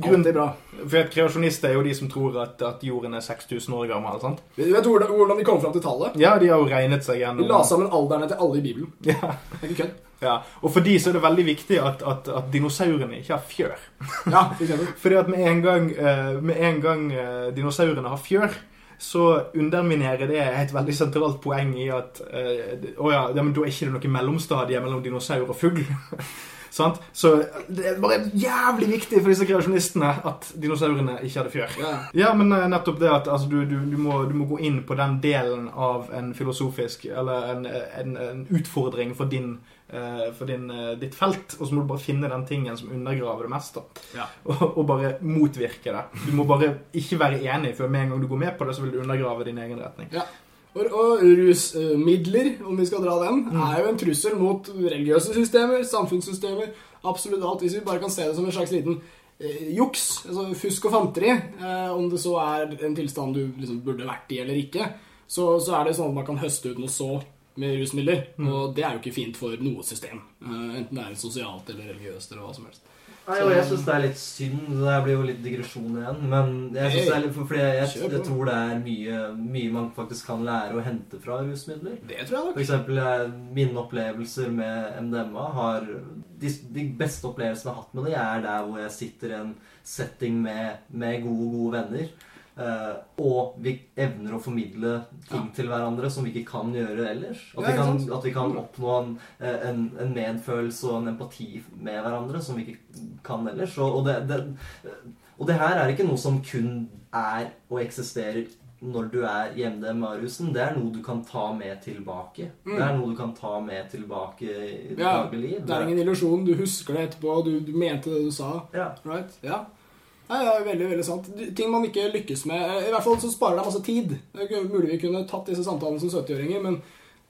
Grunn, Alltid bra. for et Kreasjonister er jo de som tror at, at jorden er 6000 år gammel. sant? Vet du hvordan, hvordan de kom fram til tallet? Ja, de har jo regnet seg gjennom De la sammen alderne til alle i Bibelen. [laughs] ja, Det er ikke kødd. ja. Og for de så er det veldig viktig at, at, at dinosaurene ikke har fjør. Ja, for. [laughs] Fordi at med en gang, eh, med en gang eh, dinosaurene har fjør, så underminerer det et veldig sentralt poeng i at eh, Å ja, ja, men da er ikke det noe mellomstadie mellom dinosaur og fugl. [laughs] Sant? Så det er bare jævlig viktig for disse kreasjonistene at dinosaurene ikke hadde fjør. Ja. Ja, men eh, nettopp det at altså, du, du, du, må, du må gå inn på den delen av en filosofisk Eller en, en, en utfordring for, din, for din, eh, ditt felt, og så må du bare finne den tingen som undergraver det mest. Ja. Og, og bare motvirke det. Du må bare ikke være enig, for med en gang du går med på det, så vil du undergrave din egen retning. Ja. Og, og rusmidler, om vi skal dra den, er jo en trussel mot religiøse systemer, samfunnssystemer, absolutt alt. Hvis vi bare kan se det som en slags liten eh, juks, altså fusk og fanteri, eh, om det så er en tilstand du liksom burde vært i eller ikke, så, så er det sånn at man kan høste ut noe så med rusmidler, og det er jo ikke fint for noe system. Eh, enten det er sosialt eller religiøst eller hva som helst. Nei, og jeg syns det er litt synd. Det blir jo litt digresjon igjen. Men jeg synes det er litt, for fordi jeg, jeg, jeg tror det er mye, mye man faktisk kan lære å hente fra rusmidler. Det tror jeg nok. For eksempel jeg- mine opplevelser med MDMA har de, de beste opplevelsene jeg har hatt med det, er der hvor jeg sitter i en setting med, med gode, gode venner. Eh, og vi evner å formidle ting Ja. til hverandre som vi ikke kan gjøre ellers. At, Ja, vi, kan, at vi kan oppnå en, en, en medfølelse og en empati med hverandre som vi ikke kan ellers. Og, og, det, det, og det her er ikke noe som kun er og eksisterer når du er i med rusen. Det er noe du kan ta med tilbake. Mm. Det er noe du kan ta med tilbake i Ja, dagligliv. Det er ingen illusjon. Du husker det etterpå. Du, du mente det du sa. Ja. Right? Ja. Nei, det er veldig veldig sant. Ting man ikke lykkes med eh, I hvert fall så sparer det masse tid. Det er mulig vi kunne tatt disse samtalene som 70-åringer, men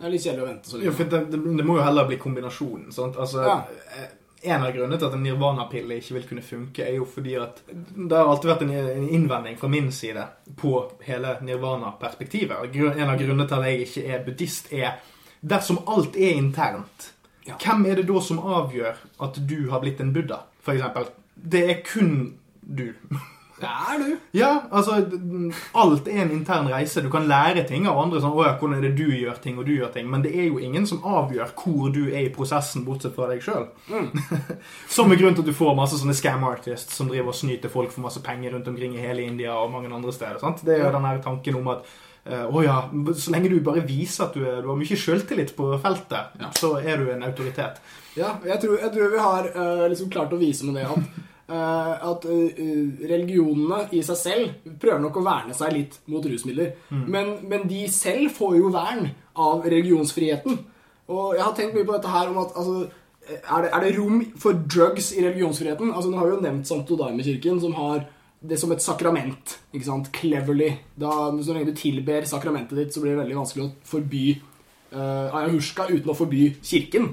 det er litt kjedelig å vente så Ja, Jo, for det, det, må jo heller bli kombinasjonen. Sant? Altså, Ja. eh, En av grunnene til at en nirvana-pille ikke vil kunne funke, er jo fordi at det har alltid vært en, en innvending fra min side på hele nirvana-perspektivet. En av grunnene til at jeg ikke er buddhist, er dersom alt er internt, Ja. hvem er det da som avgjør at du har blitt en buddha, eksempel? Det er kun du. Ja, er du. Ja, altså Alt er en intern reise. Du kan lære ting av andre. sånn, å ja, 'Hvordan er det du gjør ting, og du gjør ting?' Men det er jo ingen som avgjør hvor du er i prosessen, bortsett fra deg sjøl. [laughs] som er grunnen til at du får masse sånne scam artists som driver og snyter folk for masse penger rundt omkring i hele India og mange andre steder. sant? Det er jo den her tanken om at å uh, oh ja, så lenge du bare viser at du, er, du har mye sjøltillit på feltet, Ja. så er du en autoritet. Ja, jeg tror, jeg tror vi har uh, liksom klart å vise med det at, at eh, religionene i seg selv prøver nok å verne seg litt mot rusmidler. Men, men de selv får jo vern av religionsfriheten. Og jeg har tenkt mye på dette her om at altså, er, det, er det rom for drugs i religionsfriheten? Altså, Nå har vi jo nevnt Santo Daime-kirken, som har det som et sakrament. ikke sant? Cleverly. Da, så lenge du tilber sakramentet ditt, så blir det veldig vanskelig å forby uh, ayahuasca uten å forby kirken.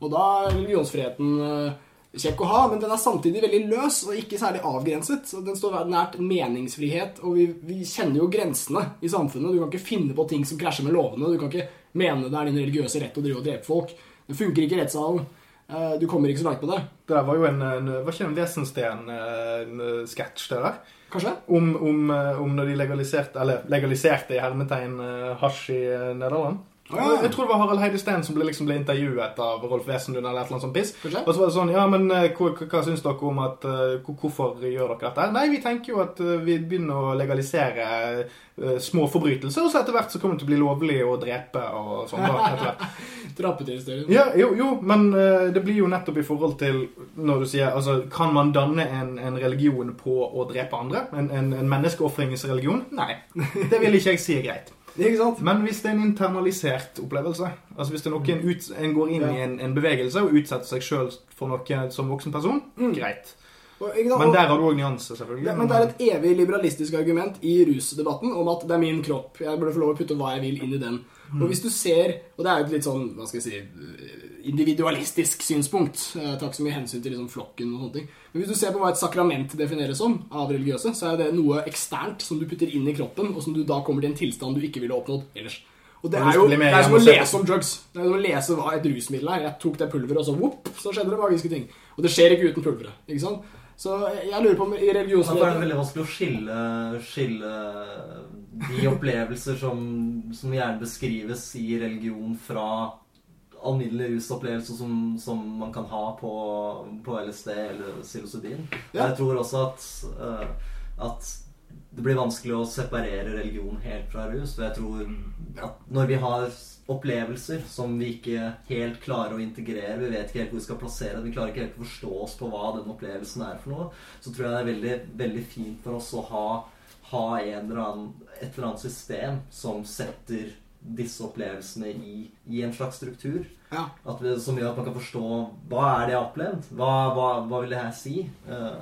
Og da er religionsfriheten eh, kjekk å ha, men den er samtidig veldig løs og ikke særlig avgrenset. Så Den står nært meningsfrihet, og vi, vi kjenner jo grensene i samfunnet. Du kan ikke finne på ting som krasjer med lovene. Du kan ikke mene det er din religiøse rett å drive og drepe folk. Det funker ikke i rettssalen. Eh, Du kommer ikke så langt med det. Det der var jo en, en var ikke en Wesensten-sketsj, det der? Kanskje? Om, om, eh, om når de legaliserte, eller legaliserte i hermetegn eh, hasj i eh, Nederland. Ja. Jeg tror det var Harald Heide Steen som ble, liksom, ble intervjuet av Rolf Wesenlund eller et eller annet sånt piss. Og så var det sånn Ja, men eh, hva, hva, syns dere om at eh, Hvorfor gjør dere dette? Nei, vi tenker jo at eh, vi begynner å legalisere uh, små forbrytelser, og så etter hvert så kommer det til å bli lovlig å drepe og sånn. etter hvert. [laughs] Ja, jo, jo, men uh, det blir jo nettopp i forhold til når du sier altså, Kan man danne en, en religion på å drepe andre? En, en, en menneskeofringsreligion? Nei. [laughs] Det vil ikke jeg si er greit. Men hvis det er en internalisert opplevelse Altså hvis det er noen ut, en går inn Ja. i en, en bevegelse og utsetter seg sjøl for noe som voksen person, Mm. greit. Men der har du òg nyanser, selvfølgelig. Ja, men det er et evig liberalistisk argument i rusdebatten om at det er min kropp. Jeg burde få lov å putte hva jeg vil inn i den. Og hvis du ser Og det er jo et litt sånn hva skal jeg si individualistisk synspunkt. Jeg tar ikke så mye hensyn til liksom flokken og sånne ting. Men hvis du ser på hva et sakrament defineres som av religiøse, så er det noe eksternt som du putter inn i kroppen, og som du da kommer til en tilstand du ikke ville oppnådd ellers. Og det er jo det er som å lese om drugs. Det er som å lese hva et rusmiddel er. Jeg tok det pulveret, og så whoop, så skjedde det magiske ting. Og det skjer ikke uten pulveret. Ikke sant? Så jeg lurer på om i er det er veldig vanskelig å skille, skille de opplevelser som, som gjerne beskrives i religion, fra alminnelige rusopplevelser som, som man kan ha på, på LSD eller psilocybin. Ja. Jeg tror også at, uh, at det blir vanskelig å separere religion helt fra rus. For jeg tror at når vi har opplevelser som vi ikke helt klarer å integrere, vi vet ikke helt hvor vi skal plassere det, vi klarer ikke helt å forstå oss på hva den opplevelsen er for noe, så tror jeg det er veldig, veldig fint for oss å ha, ha en eller annen, et eller annet system som setter disse opplevelsene i, i en slags struktur. Ja. Vi, som gjør at man kan forstå hva er det jeg har opplevd? Hva, hva, hva vil det her si? Uh,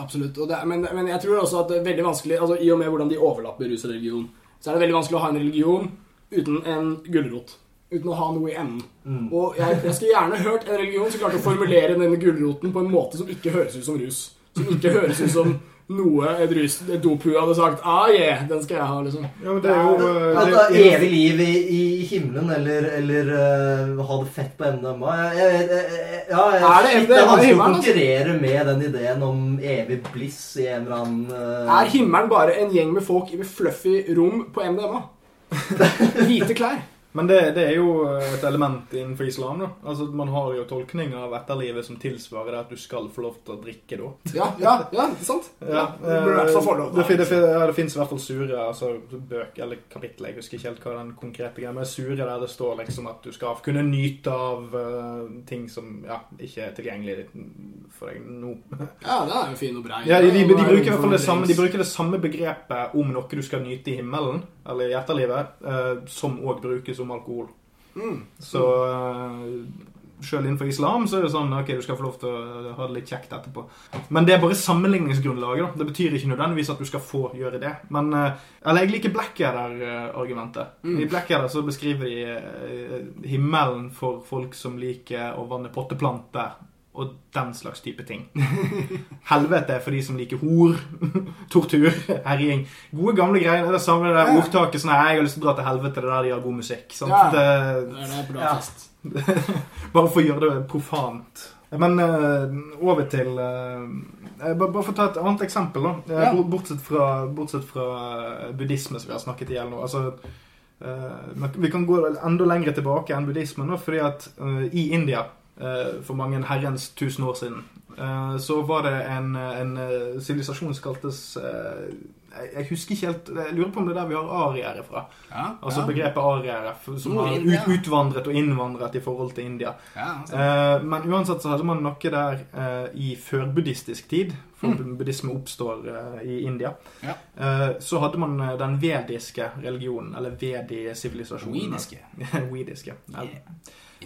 Absolutt. Det, men, men jeg tror også at det er veldig vanskelig altså I og med hvordan de overlapper rus og religion, så er det veldig vanskelig å ha en religion uten en gulrot. Uten å ha noe i enden. Mm. Og jeg, jeg skulle gjerne hørt en religion som klarte å formulere denne gulroten på en måte som ikke høres ut som rus. Som ikke høres ut som noe et, rus, et hadde sagt Ah, yeah, den skal jeg ha, liksom. Ja, men det er jo Uh, det er evig liv i, i himmelen, eller, eller uh, ha det fett på MDMA jeg, jeg, jeg, jeg, ja, jeg, Er det shit, MDMA det er å altså? konkurrere med den ideen om evig bliss i en eller annen uh, Er himmelen bare en gjeng med folk i fluffy rom på MDMA? [laughs] Hvite klær. Men det, det er jo et element innenfor islam. da. Altså, Man har jo tolkning av etterlivet som tilsvarer det at du skal få lov til å drikke da. Ja, ja, ja, ikke sant? [laughs] Ja, du burde i hvert fall få lov det, det, det, ja, det fins i hvert fall sure altså, bøker eller kapitler, jeg husker ikke helt hva den konkrete greia men sure der det står liksom at du skal kunne nyte av uh, ting som ja, ikke er tilgjengelig for deg nå. [laughs] Ja, det er jo fin og brei. Ja, de, de, de, bruker i hvert fall det samme, de bruker det samme begrepet om noe du skal nyte i himmelen, eller i etterlivet, uh, som òg brukes om alkohol. Mm. Så uh, sjøl innenfor islam så er det sånn ok, du skal få lov til å ha det litt kjekt etterpå. Men det er bare sammenligningsgrunnlaget. da. Det betyr ikke nødvendigvis at du skal få gjøre det. Men eh, Eller jeg liker Blackadder-argumentet. Mm. I Blackadder så beskriver de eh, himmelen for folk som liker å vanne potteplanter. Og den slags type ting. [laughs] Helvete for de som liker hor, [laughs] tortur, herjing. Gode, gamle greier. Det er det samme det der ordtaket sånn 'Jeg har lyst til å dra til helvete', det er der de har god musikk. Sant? Ja. Det, Det er bra Ja. fest. [laughs] bare for å gjøre det profant. Men uh, over til eh, eh, bare, bare for å ta et annet eksempel, da. Eh, Ja. Bortsett fra, bortsett fra buddhisme, som vi har snakket i hjel nå. Altså, uh, vi kan gå enda lenger tilbake enn buddhismen, da, fordi at i India for mange herrens tusen år siden, eh, så var det en en, eh, sivilisasjon som kaltes eh, jeg, husker ikke helt Jeg lurer på om det er der vi har ariere fra. Ja, Altså ja. begrepet ariere, som har ut, utvandret og innvandret i forhold til India. Ja. Eh, men uansett så hadde man noe der eh, i førbuddhistisk tid, for Mm. buddhisme oppstår eh, i India. Ja. Eh, så hadde man eh, den vediske religionen, eller vedi-sivilisasjonen. Weediske. Yeah. [laughs]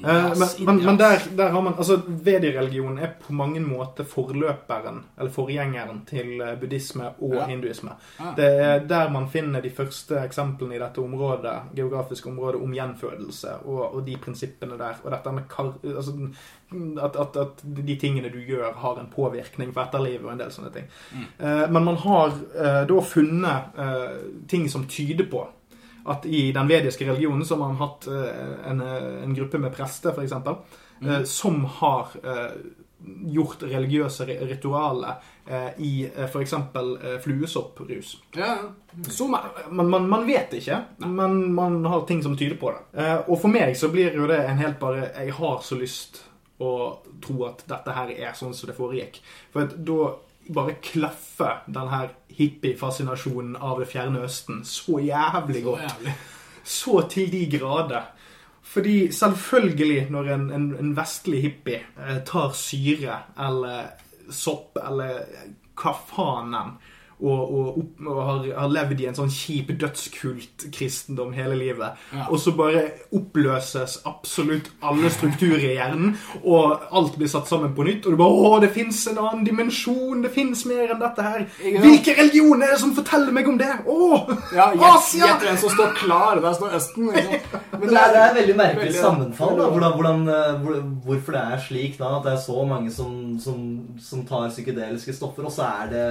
Men, men, men der, der har man Altså, Vedi-religionen er på mange måter forløperen, eller forgjengeren, til buddhisme og Ja. hinduisme. Ah. Det er der man finner de første eksemplene i dette området, geografiske området om gjenfødelse og, og de prinsippene der. Og dette med kar, altså, at, at, at de tingene du gjør, har en påvirkning på etterlivet og en del sånne ting. Eh, men man har eh, da funnet eh, ting som tyder på at i den vediske religionen så har man hatt en, en gruppe med prester, f.eks., mm. som har gjort religiøse ritualer i eh, f.eks. Fluesopprus. Ja, er. Man, man, man vet ikke, men man har ting som tyder på det. Og for meg så blir jo det en helt bare Jeg har så lyst å tro at dette her er sånn som det foregikk. For da bare klaffer den her hippie-fascinasjonen av det fjerne østen så jævlig Så godt. jævlig. Så til de grader. Fordi selvfølgelig, når en, en, en vestlig hippie eh, tar syre eller sopp eller hva faen enn, og, og, opp, og har, har levd i en sånn kjip dødskult-kristendom hele livet, Ja. og så bare oppløses absolutt alle strukturer i hjernen, og alt blir satt sammen på nytt, og du bare Å, det fins en annen dimensjon, det fins mer enn dette her. Hvilke religioner er det som forteller meg om det? Å! Ja, Asia! gjett hvem som står klar. Der står Østen. Ikke? Men [laughs] Men det er, det er veldig merkelig Veldig- sammenfall. da, hvordan, hvordan, eh, hvor, Hvorfor det er slik da, at det er så mange som, som, som tar psykedeliske stoffer, og så er det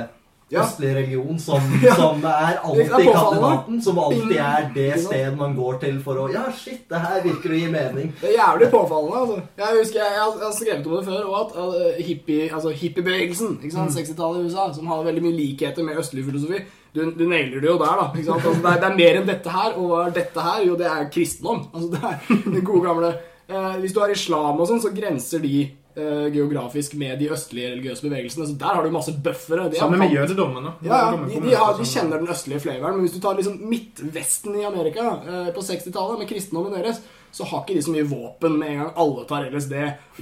Ja. østlig religion som, [laughs] som er alltid kandidaten. Som alltid er det sted man går til for å Ja, shit, det her virker å gi mening. Det er jævlig påfallende. altså. Jeg husker jeg, jeg, har- skrevet om det før, og at uh, hippie, altså hippiebevegelsen sant, 60-tallet i USA, som har veldig mye likheter med østlig filosofi Du, du nailer det jo der, da. Altså, det, er, det er mer enn dette her. Og hva er dette her? Jo, det er kristendom. Altså, det er det gode gamle uh, Hvis du har islam og sånn, så grenser de eh, geografisk med de østlige religiøse bevegelsene. Så der har du masse buffere. De er Samme med jødedommen. Ja, ja, de, de, har, de kjenner den østlige flavoren, men hvis du tar liksom Midtvesten i Amerika uh, på 60-tallet, med kristendommen deres, så har ikke de så mye våpen med en gang alle tar LSD,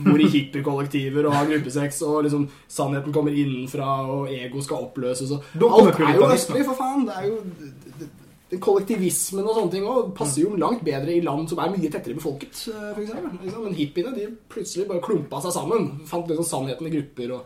bor i hippiekollektiver og har gruppesex, og liksom sannheten kommer innenfra, og ego skal oppløses og Alt er jo østlig, for faen! Det er jo Kollektivismen og sånne ting også passer jo langt bedre i land som er mye tettere befolket. eh, For eksempel. Men hippiene de plutselig bare klumpa seg sammen. Fant liksom sannheten i grupper. og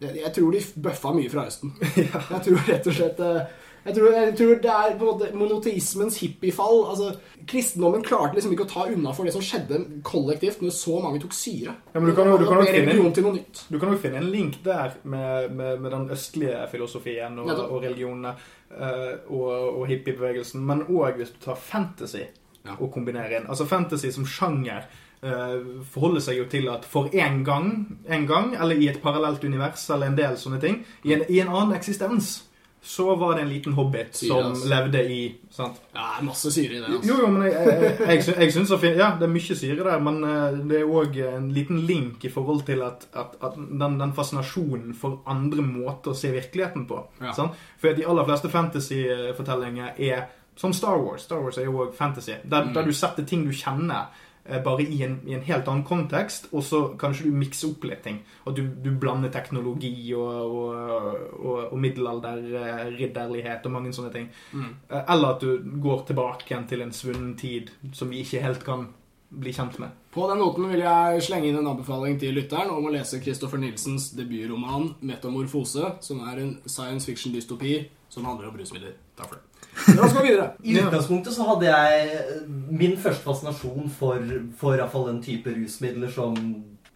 jeg, jeg tror de bøffa mye fra Østen. [laughs] Jeg tror rett og slett eh, Jeg tror, jeg tror det er på en måte monoteismens hippiefall. Altså, kristendommen klarte liksom ikke å ta unna for det som skjedde kollektivt når så mange tok syre. Ja, men du kan du kan du, kan finne-. Du kan jo finne en link der med, med, med den østlige filosofien og, og religionene eh, og, og hippiebevegelsen, men òg hvis du tar fantasy Ja. og kombinerer inn. Altså Fantasy som sjanger eh, forholder seg jo til at for en gang, en gang, eller i et parallelt univers, eller en del sånne ting, i en, i en annen eksistens, så var det en liten hobbit Syre, som levde i sant? Ja, det er masse syre i det. Altså. Jo, jo, men jeg, jeg, jeg, jeg syns fin- Ja, det er mye syre der, men eh, det er òg en liten link i forhold til at, at, at den, den fascinasjonen for andre måter å se virkeligheten på. Ja. Sant? For de aller fleste fantasy-fortellinger er som Star Wars. Star Wars er jo òg fantasy. Der, Mm. der du setter ting du kjenner. Eh, Bare i en, i en helt annen kontekst, og så kanskje du mikser opp litt ting. At du, du blander teknologi og, og, og, og middelalder, eh, ridderlighet og mange sånne ting. Mm. Eh, Eller at du går tilbake igjen til en svunnen tid som vi ikke helt kan bli kjent med. På den noten vil jeg slenge inn en anbefaling til lytteren om å lese Christopher Nilsens debutroman 'Metamorfose', som er en science fiction-dystopi som handler om rusmidler. Takk for det. La oss gå videre. I utgangspunktet så hadde jeg min første fascinasjon for, for i hvert fall den type rusmidler som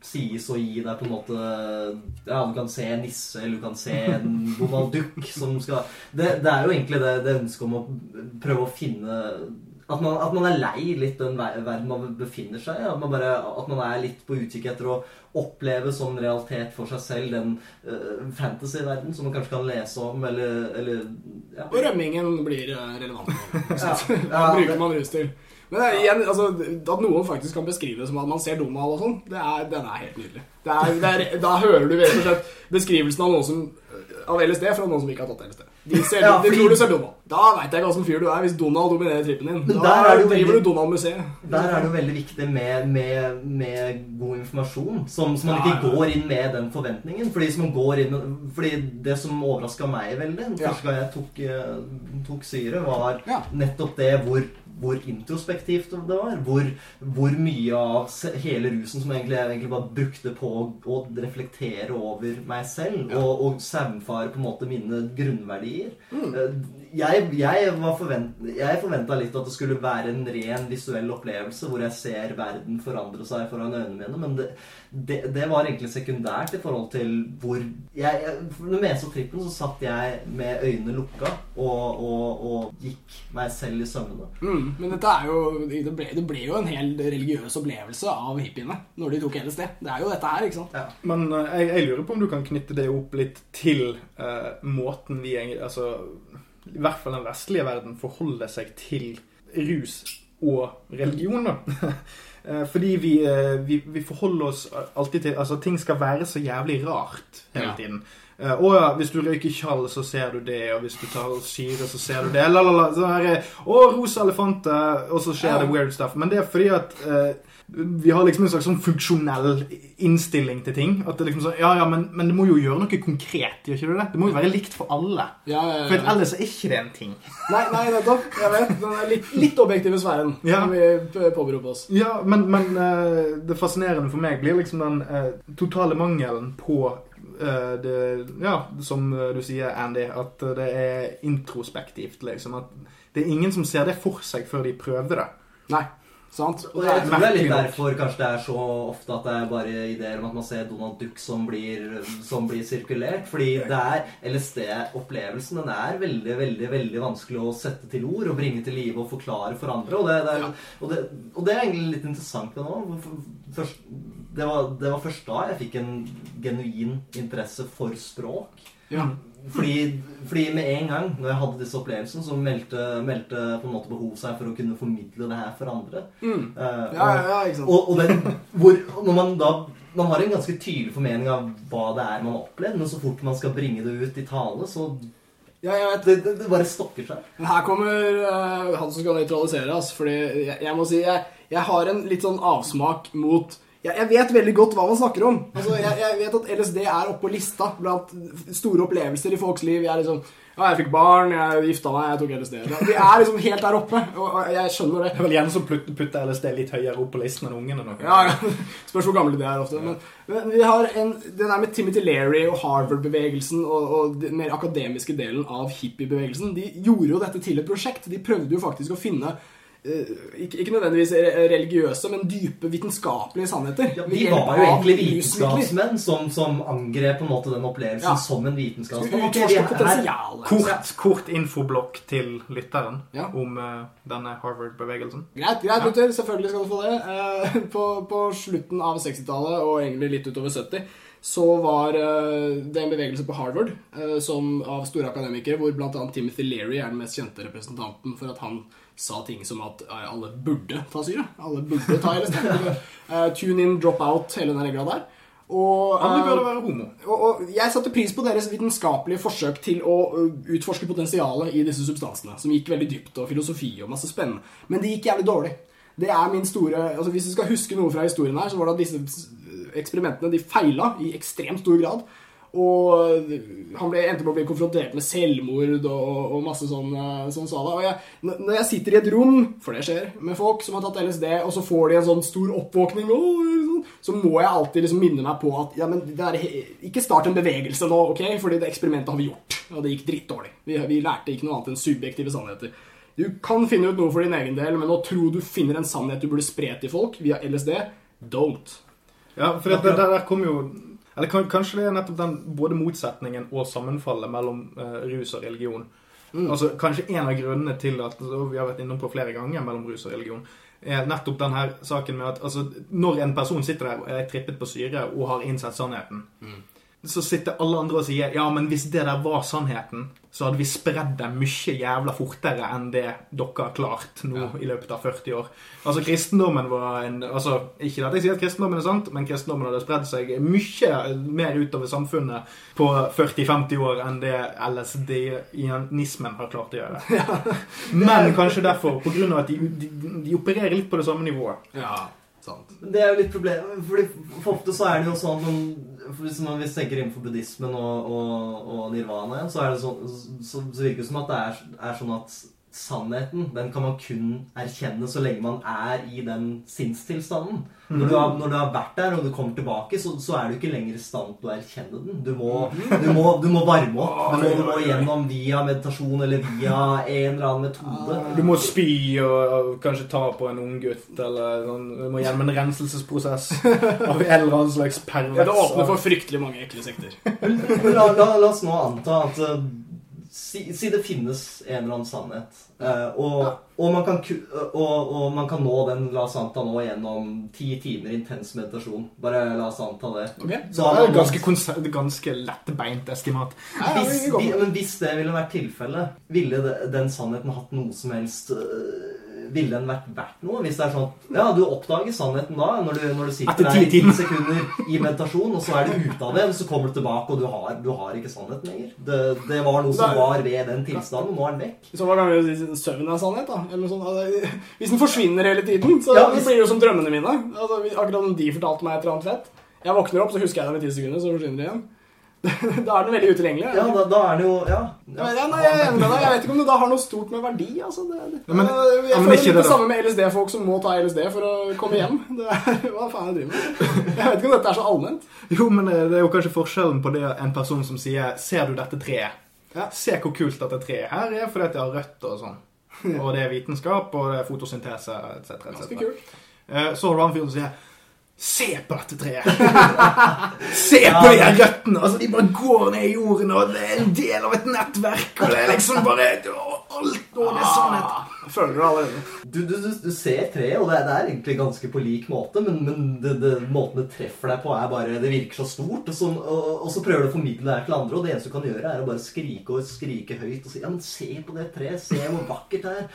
sies å gi deg på en måte Ja, du kan se en nisse, eller du kan se en [laughs] Donald Duck som skal Det, det er jo egentlig det, det ønsket om å prøve å finne at man, at man er lei litt den verden man befinner seg i. At at man er litt på utkikk etter å oppleve som realitet for seg selv den uh, fantasy-verden som man kanskje kan lese om, eller, eller ja. Og rømmingen blir eh, relevant. [laughs] Ja, ja, bruker man rus til? Men er igjen, altså, At noen faktisk kan beskrive det som at man ser Donald og sånn, det er, den er helt nydelig. Det er, er, da hører du rett og slett beskrivelsen av noen som av LSD fra noen som ikke har tatt LSD. De, ser, Ja, de tror du ser Donald. Da veit jeg ikke hvilken fyr du er hvis Donald dominerer trippen din. Men Da er driver veldig- du Donald-museet. Der er det jo veldig viktig med, med, med god informasjon, som, så man Ja, ikke går inn med den forventningen. Fordi, som inn fordi det som overraska meg veldig første gang jeg tok, eh, tok syre, var nettopp det hvor, hvor introspektivt det var. Hvor, hvor mye av hele rusen som egentlig, jeg egentlig bare brukte på å, å reflektere over meg selv. Ja. Og, og saumfare på en måte mine grunnverdier. Mm. Jeg, jeg, forvent, jeg forventa litt at det skulle være en ren visuell opplevelse hvor jeg ser verden forandre seg foran øynene mine, men det, det, det var egentlig sekundært i forhold til hvor jeg, jeg, så trippen, så satt jeg med øynene lukka og, og, og gikk meg selv i sømmene. Mm, men dette er jo det ble, det ble jo en hel religiøs opplevelse av hippiene når de tok hele sted. Det er jo dette her, ikke sant? Ja. Men eh, jeg, jeg lurer på om du kan knytte det opp litt til uh, måten vi egentlig Altså i hvert fall den vestlige verden forholder seg til rus og religion, da. [laughs] Eh, Fordi vi, eh, vi, vi forholder oss alltid til Altså, ting skal være så jævlig rart hele tiden. Eh, Å ja, hvis du røyker tjall, så ser du det, og hvis du tar syre, så ser du det. La, la, la. Sånn her, Å, rosa elefanter, og så skjer det weird stuff. Men det er fordi at eh, vi har liksom en slags sånn funksjonell innstilling til ting. At det liksom sånn, ja, ja, men, men det må jo gjøre noe konkret, gjør ikke du det? Det må jo være likt for alle. Ja, ja, For ellers er ikke det en ting. Nei, nei, nettopp. Jeg vet. Den er litt, litt objektive sfæren Ja. som vi påberoper oss. Ja, men, men eh, det fascinerende for meg blir liksom den eh, totale mangelen på eh, det Ja, som du sier, Andy, at det er introspektivt, liksom. At det er ingen som ser det for seg før de prøver det. Nei, sant? Og jeg tror det er litt derfor kanskje det er så ofte at det er bare ideer om at man ser Donald Duck som blir, som blir sirkulert. Fordi det er LSD-opplevelsen den er veldig veldig, veldig vanskelig å sette til ord og bringe til live og forklare for andre. Og det, det, er, og det, og det er egentlig litt interessant med nå. Først, det, var, det var først da jeg fikk en genuin interesse for språk. Ja. Fordi, fordi med en gang når jeg hadde disse opplevelsene, så meldte, meldte på en måte behov seg for å kunne formidle det her for andre. Mm. Eh, Ja, ja, ja, ikke sant? og, og, den, hvor, når man da man har en ganske tydelig formening av hva det er man har opplevd, men så fort man skal bringe det ut i tale, så Ja, jeg vet. det, det, det bare stokker seg. Her kommer uh, han som skal nøytralisere oss. Fordi jeg, jeg må si jeg, jeg har en litt sånn avsmak mot jeg, jeg vet veldig godt hva man snakker om. Altså, jeg, jeg vet at LSD er oppå på lista blant store opplevelser i folks liv. Jeg er liksom, Ja, jeg fikk barn, jeg gifta meg, jeg tok LSD. De er liksom helt der oppe, og jeg skjønner det. Det er vel gjerne som putter, LSD litt høyere opp på listen enn ungene. Ja, ja. Spørs hvor gamle de er ofte. Men, men vi har en, den der med Timothy Leary og Harvard-bevegelsen og, og den mer akademiske delen av hippie-bevegelsen, de gjorde jo dette til et prosjekt. De prøvde jo faktisk å finne ikke, ikke nødvendigvis religiøse, men dype vitenskapelige sannheter. Ja, de var jo egentlig vitenskapsmenn som, som angrep på en måte den opplevelsen Ja. som en vitenskapsmann. Okay, Ok, er- Kort, kort infoblokk til lytteren Ja. om uh, denne Harvard-bevegelsen. Greit, greit, gutter. Selvfølgelig skal du få det. Uh, [laughs] På, på slutten av 60-tallet, og egentlig litt utover 70, så var eh, det en bevegelse på Harvard eh, som, av store akademikere, hvor bl.a. Timothy Leary er den mest kjente representanten for at han sa ting som at eh, alle burde ta syre. Alle burde ta LSD. [laughs] Eh, tune in, drop out, hele den regla der. Og, Alle eh, burde være homo. og, og jeg satte pris på deres vitenskapelige forsøk til å utforske potensialet i disse substansene, som gikk veldig dypt, og filosofi og masse spennende. Men det gikk jævlig dårlig. Det er min store altså Hvis du skal huske noe fra historien her, så var det at disse eksperimentene de feila i ekstremt stor grad. Og han ble, endte på å bli konfrontert med selvmord og, og masse sånn, eh, sånn sa det. Og jeg, når jeg sitter i et rom, for det skjer, med folk som har tatt LSD, og så får de en sånn stor oppvåkning, sånn, så må jeg alltid liksom minne meg på at ja, men det er, ikke start en bevegelse nå, ok? Fordi det eksperimentet har vi gjort, og det gikk drittdårlig. Vi, vi lærte ikke noe annet enn subjektive sannheter. Du kan finne ut noe for din egen del, men å tro du finner en sannhet du burde spre til folk via LSD, don't. Ja, for det, det, det der kom jo Eller kan, kanskje det er nettopp den både motsetningen og sammenfallet mellom uh, rus og religion. Altså, Kanskje en av grunnene til at og vi har vært innom på flere ganger mellom rus og religion, er nettopp denne saken med at altså, når en person sitter der og er trippet på syre og har innsett sannheten, så sitter alle andre og sier ja, men hvis det der var sannheten, så hadde vi spredd det mye jævla fortere enn det dere har klart nå i løpet av 40 år. Altså, kristendommen var en altså, Ikke at jeg sier at kristendommen er sant, men kristendommen hadde spredd seg mye mer utover samfunnet på 40-50 år enn det LSD-nismen har klart å gjøre. [laughs] Men kanskje derfor, på grunn av at de, de, de opererer litt på det samme nivået. Ja, sant. Men Det er jo litt problem, for ofte så er det jo sånn som, Hvis man hvis tenker innenfor buddhismen og, og, og nirvana, så, det sånn, så, så virker det som at det er, er sånn at sannheten den kan man kun erkjenne så lenge man er i den sinnstilstanden. Når, du har, når du har vært der og du kommer tilbake, så, så er du ikke lenger i stand til å erkjenne den. Du må, du må, du må varme opp. Du må, du må gjennom via meditasjon eller via en eller annen metode. Du må spy og, og kanskje ta på en ung gutt, eller sånn. Du må gjennom en renselsesprosess av en eller annen slags pervers. Ja, det åpner for fryktelig mange ekle sekter. [laughs] La, la, la oss nå anta at eh, si, si det finnes en eller annen sannhet, eh, og, og, man kan, og, og man kan nå den la oss anta nå gjennom ti timer intens meditasjon. Bare la oss anta det. Okay. Så Det er et ganske, ganske lettbeint estimat. Ja, ja, hvis, vi men hvis det ville vært tilfellet, ville det, den sannheten hatt noe som helst øh, Ville den vært verdt noe? Hvis det er sånn at Ja, du oppdager sannheten da, når du, når du sitter der i ti sekunder i meditasjon, og så er du ute av det, og så kommer du tilbake, og du har, du har ikke sannheten lenger. Det, det var noe som var ved den tilstanden, og nå er den vekk. Så vi si søvn er sannhet, da? Eller noe sånt. Altså, Hvis den forsvinner hele tiden, så Ja, hvis- blir det jo som drømmene mine. Altså, akkurat om de fortalte meg et eller annet fett. Jeg våkner opp, så husker jeg det om ti sekunder, så forsvinner det igjen. [laughs] da er den veldig utilgjengelig. Ja, da, da er den jo Ja. Ja, men, ja, nei, jeg, jeg, jeg, jeg vet ikke om det da har noe stort med verdi. Altså. Det, det. Ja, men- jeg ja, men føler ikke litt det det samme med LSD-folk som må ta LSD for å komme hjem. [laughs] Det er, hva faen jeg driver med? Jeg vet ikke om dette er så allment. Jo, men eh, det er jo kanskje forskjellen på det en person som sier 'Ser du dette treet?' Ja. Se hvor kult dette treet her er, fordi at det har røtter og sånn. [laughs] Og det er vitenskap, og det er fotosyntese, etc. Kult. Eh, Så har du han fyren som sier Se på dette treet! [laughs] Se på de røttene! Altså, De bare går ned i jorden, og det er en del av et nettverk, og det er liksom bare Alt og det er sånn Ah, føler du det allerede? Du, du, du, du ser treet, og det er, det er egentlig ganske på lik måte, men, men det, det, måten det treffer deg på, er bare Det virker så stort, og så, og, og så prøver du å formidle det her til andre, og det eneste du kan gjøre, er å bare skrike og skrike høyt og si Ja, men se på det treet, se hvor vakkert det er.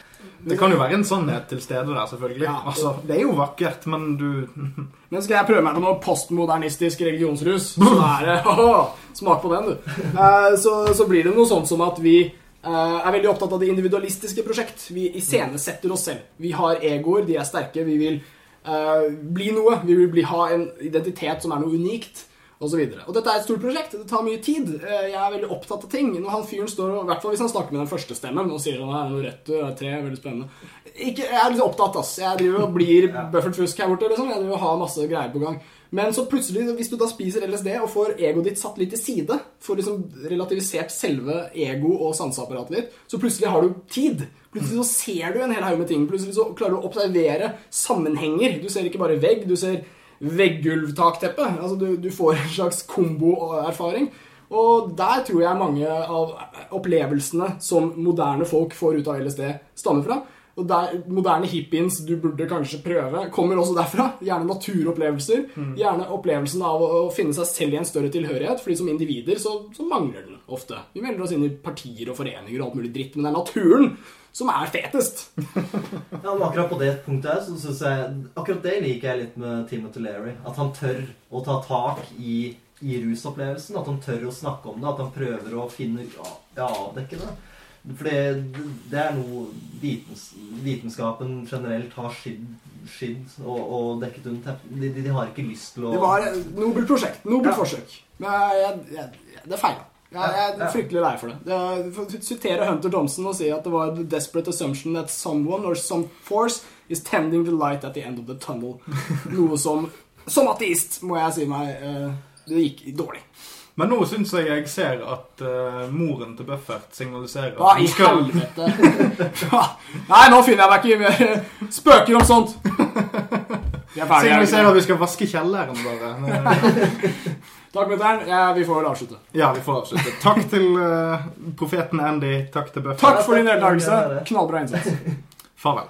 Det kan jo være en sannhet til stede der, selvfølgelig. Ja. Altså, Det er jo vakkert, men du [laughs] Men skal jeg prøve meg på noe postmodernistisk religionsrus, så [laughs] er det [laughs] Smak på den, du. Eh, Så, så blir det noe sånt som at vi er veldig opptatt av det individualistiske prosjekt. Vi iscenesetter oss selv. Vi har egoer, de er sterke. Vi vil uh, bli noe. Vi vil bli, ha en identitet som er noe unikt. Og, så videre. og dette er et stort prosjekt. Det tar mye tid. Uh, Jeg er veldig opptatt av ting. Når han fyren står og, I hvert fall hvis han snakker med den første stemmen og sier han er noe rett, og er tre, veldig spennende. Ikke, jeg er litt opptatt, ass. Jeg driver og blir Buffert Fusk her borte. liksom. Jeg driver og har masse greier på gang. Men så plutselig, hvis du da spiser LSD og får egoet ditt satt litt til side, får liksom relativisert selve ego- og sanseapparatet ditt, så plutselig har du tid. Plutselig så ser du en hel haug med ting. Plutselig så klarer du å observere sammenhenger. Du ser ikke bare vegg, du ser veggulvtakteppe. Altså du, du får en slags komboerfaring. Og der tror jeg mange av opplevelsene som moderne folk får ut av LSD, stammer fra. Og der moderne hippiens du burde kanskje prøve, kommer også derfra. Gjerne naturopplevelser. Gjerne opplevelsen av å, å finne seg selv i en større tilhørighet. Fordi som individer så, så mangler den ofte. Vi melder oss inn i partier og foreninger og alt mulig dritt, men det er naturen som er fetest. [laughs] Ja, men akkurat på det punktet her, så synes jeg Akkurat det liker jeg litt med Timothy Leary. At han tør å ta tak i, i rusopplevelsen. At han tør å snakke om det. At han prøver å finne ja, avdekke det. For det, det er noe vitens, vitenskapen generelt har skidd, skidd og, og dekket under teppet. De, de, har ikke lyst til å Det var et nobelt prosjekt. Nobelt Ja. forsøk. Men jeg, jeg, jeg, det feila. Jeg, jeg er fryktelig lei for det. sitere Hunter Thompson og si at det var the desperate assumption that someone or some force is tending the light at the end of the tunnel. [laughs] Noe som Som ateist må jeg si meg eh, Det gikk dårlig. Men nå syns jeg jeg ser at uh, moren til Buffert signaliserer Hva i helvete? [laughs] Nei, nå finner jeg meg ikke i spøker om sånt. [laughs] Er er Signaliserer at vi skal vaske kjelleren bare. [laughs] Takk, mutter'n. Ja, vi får vel avslutte. Ja, vi får avslutte. Takk til uh, profeten Andy. Takk til Buffett. Takk for din deltakelse. Knallbra innsats. Farvel.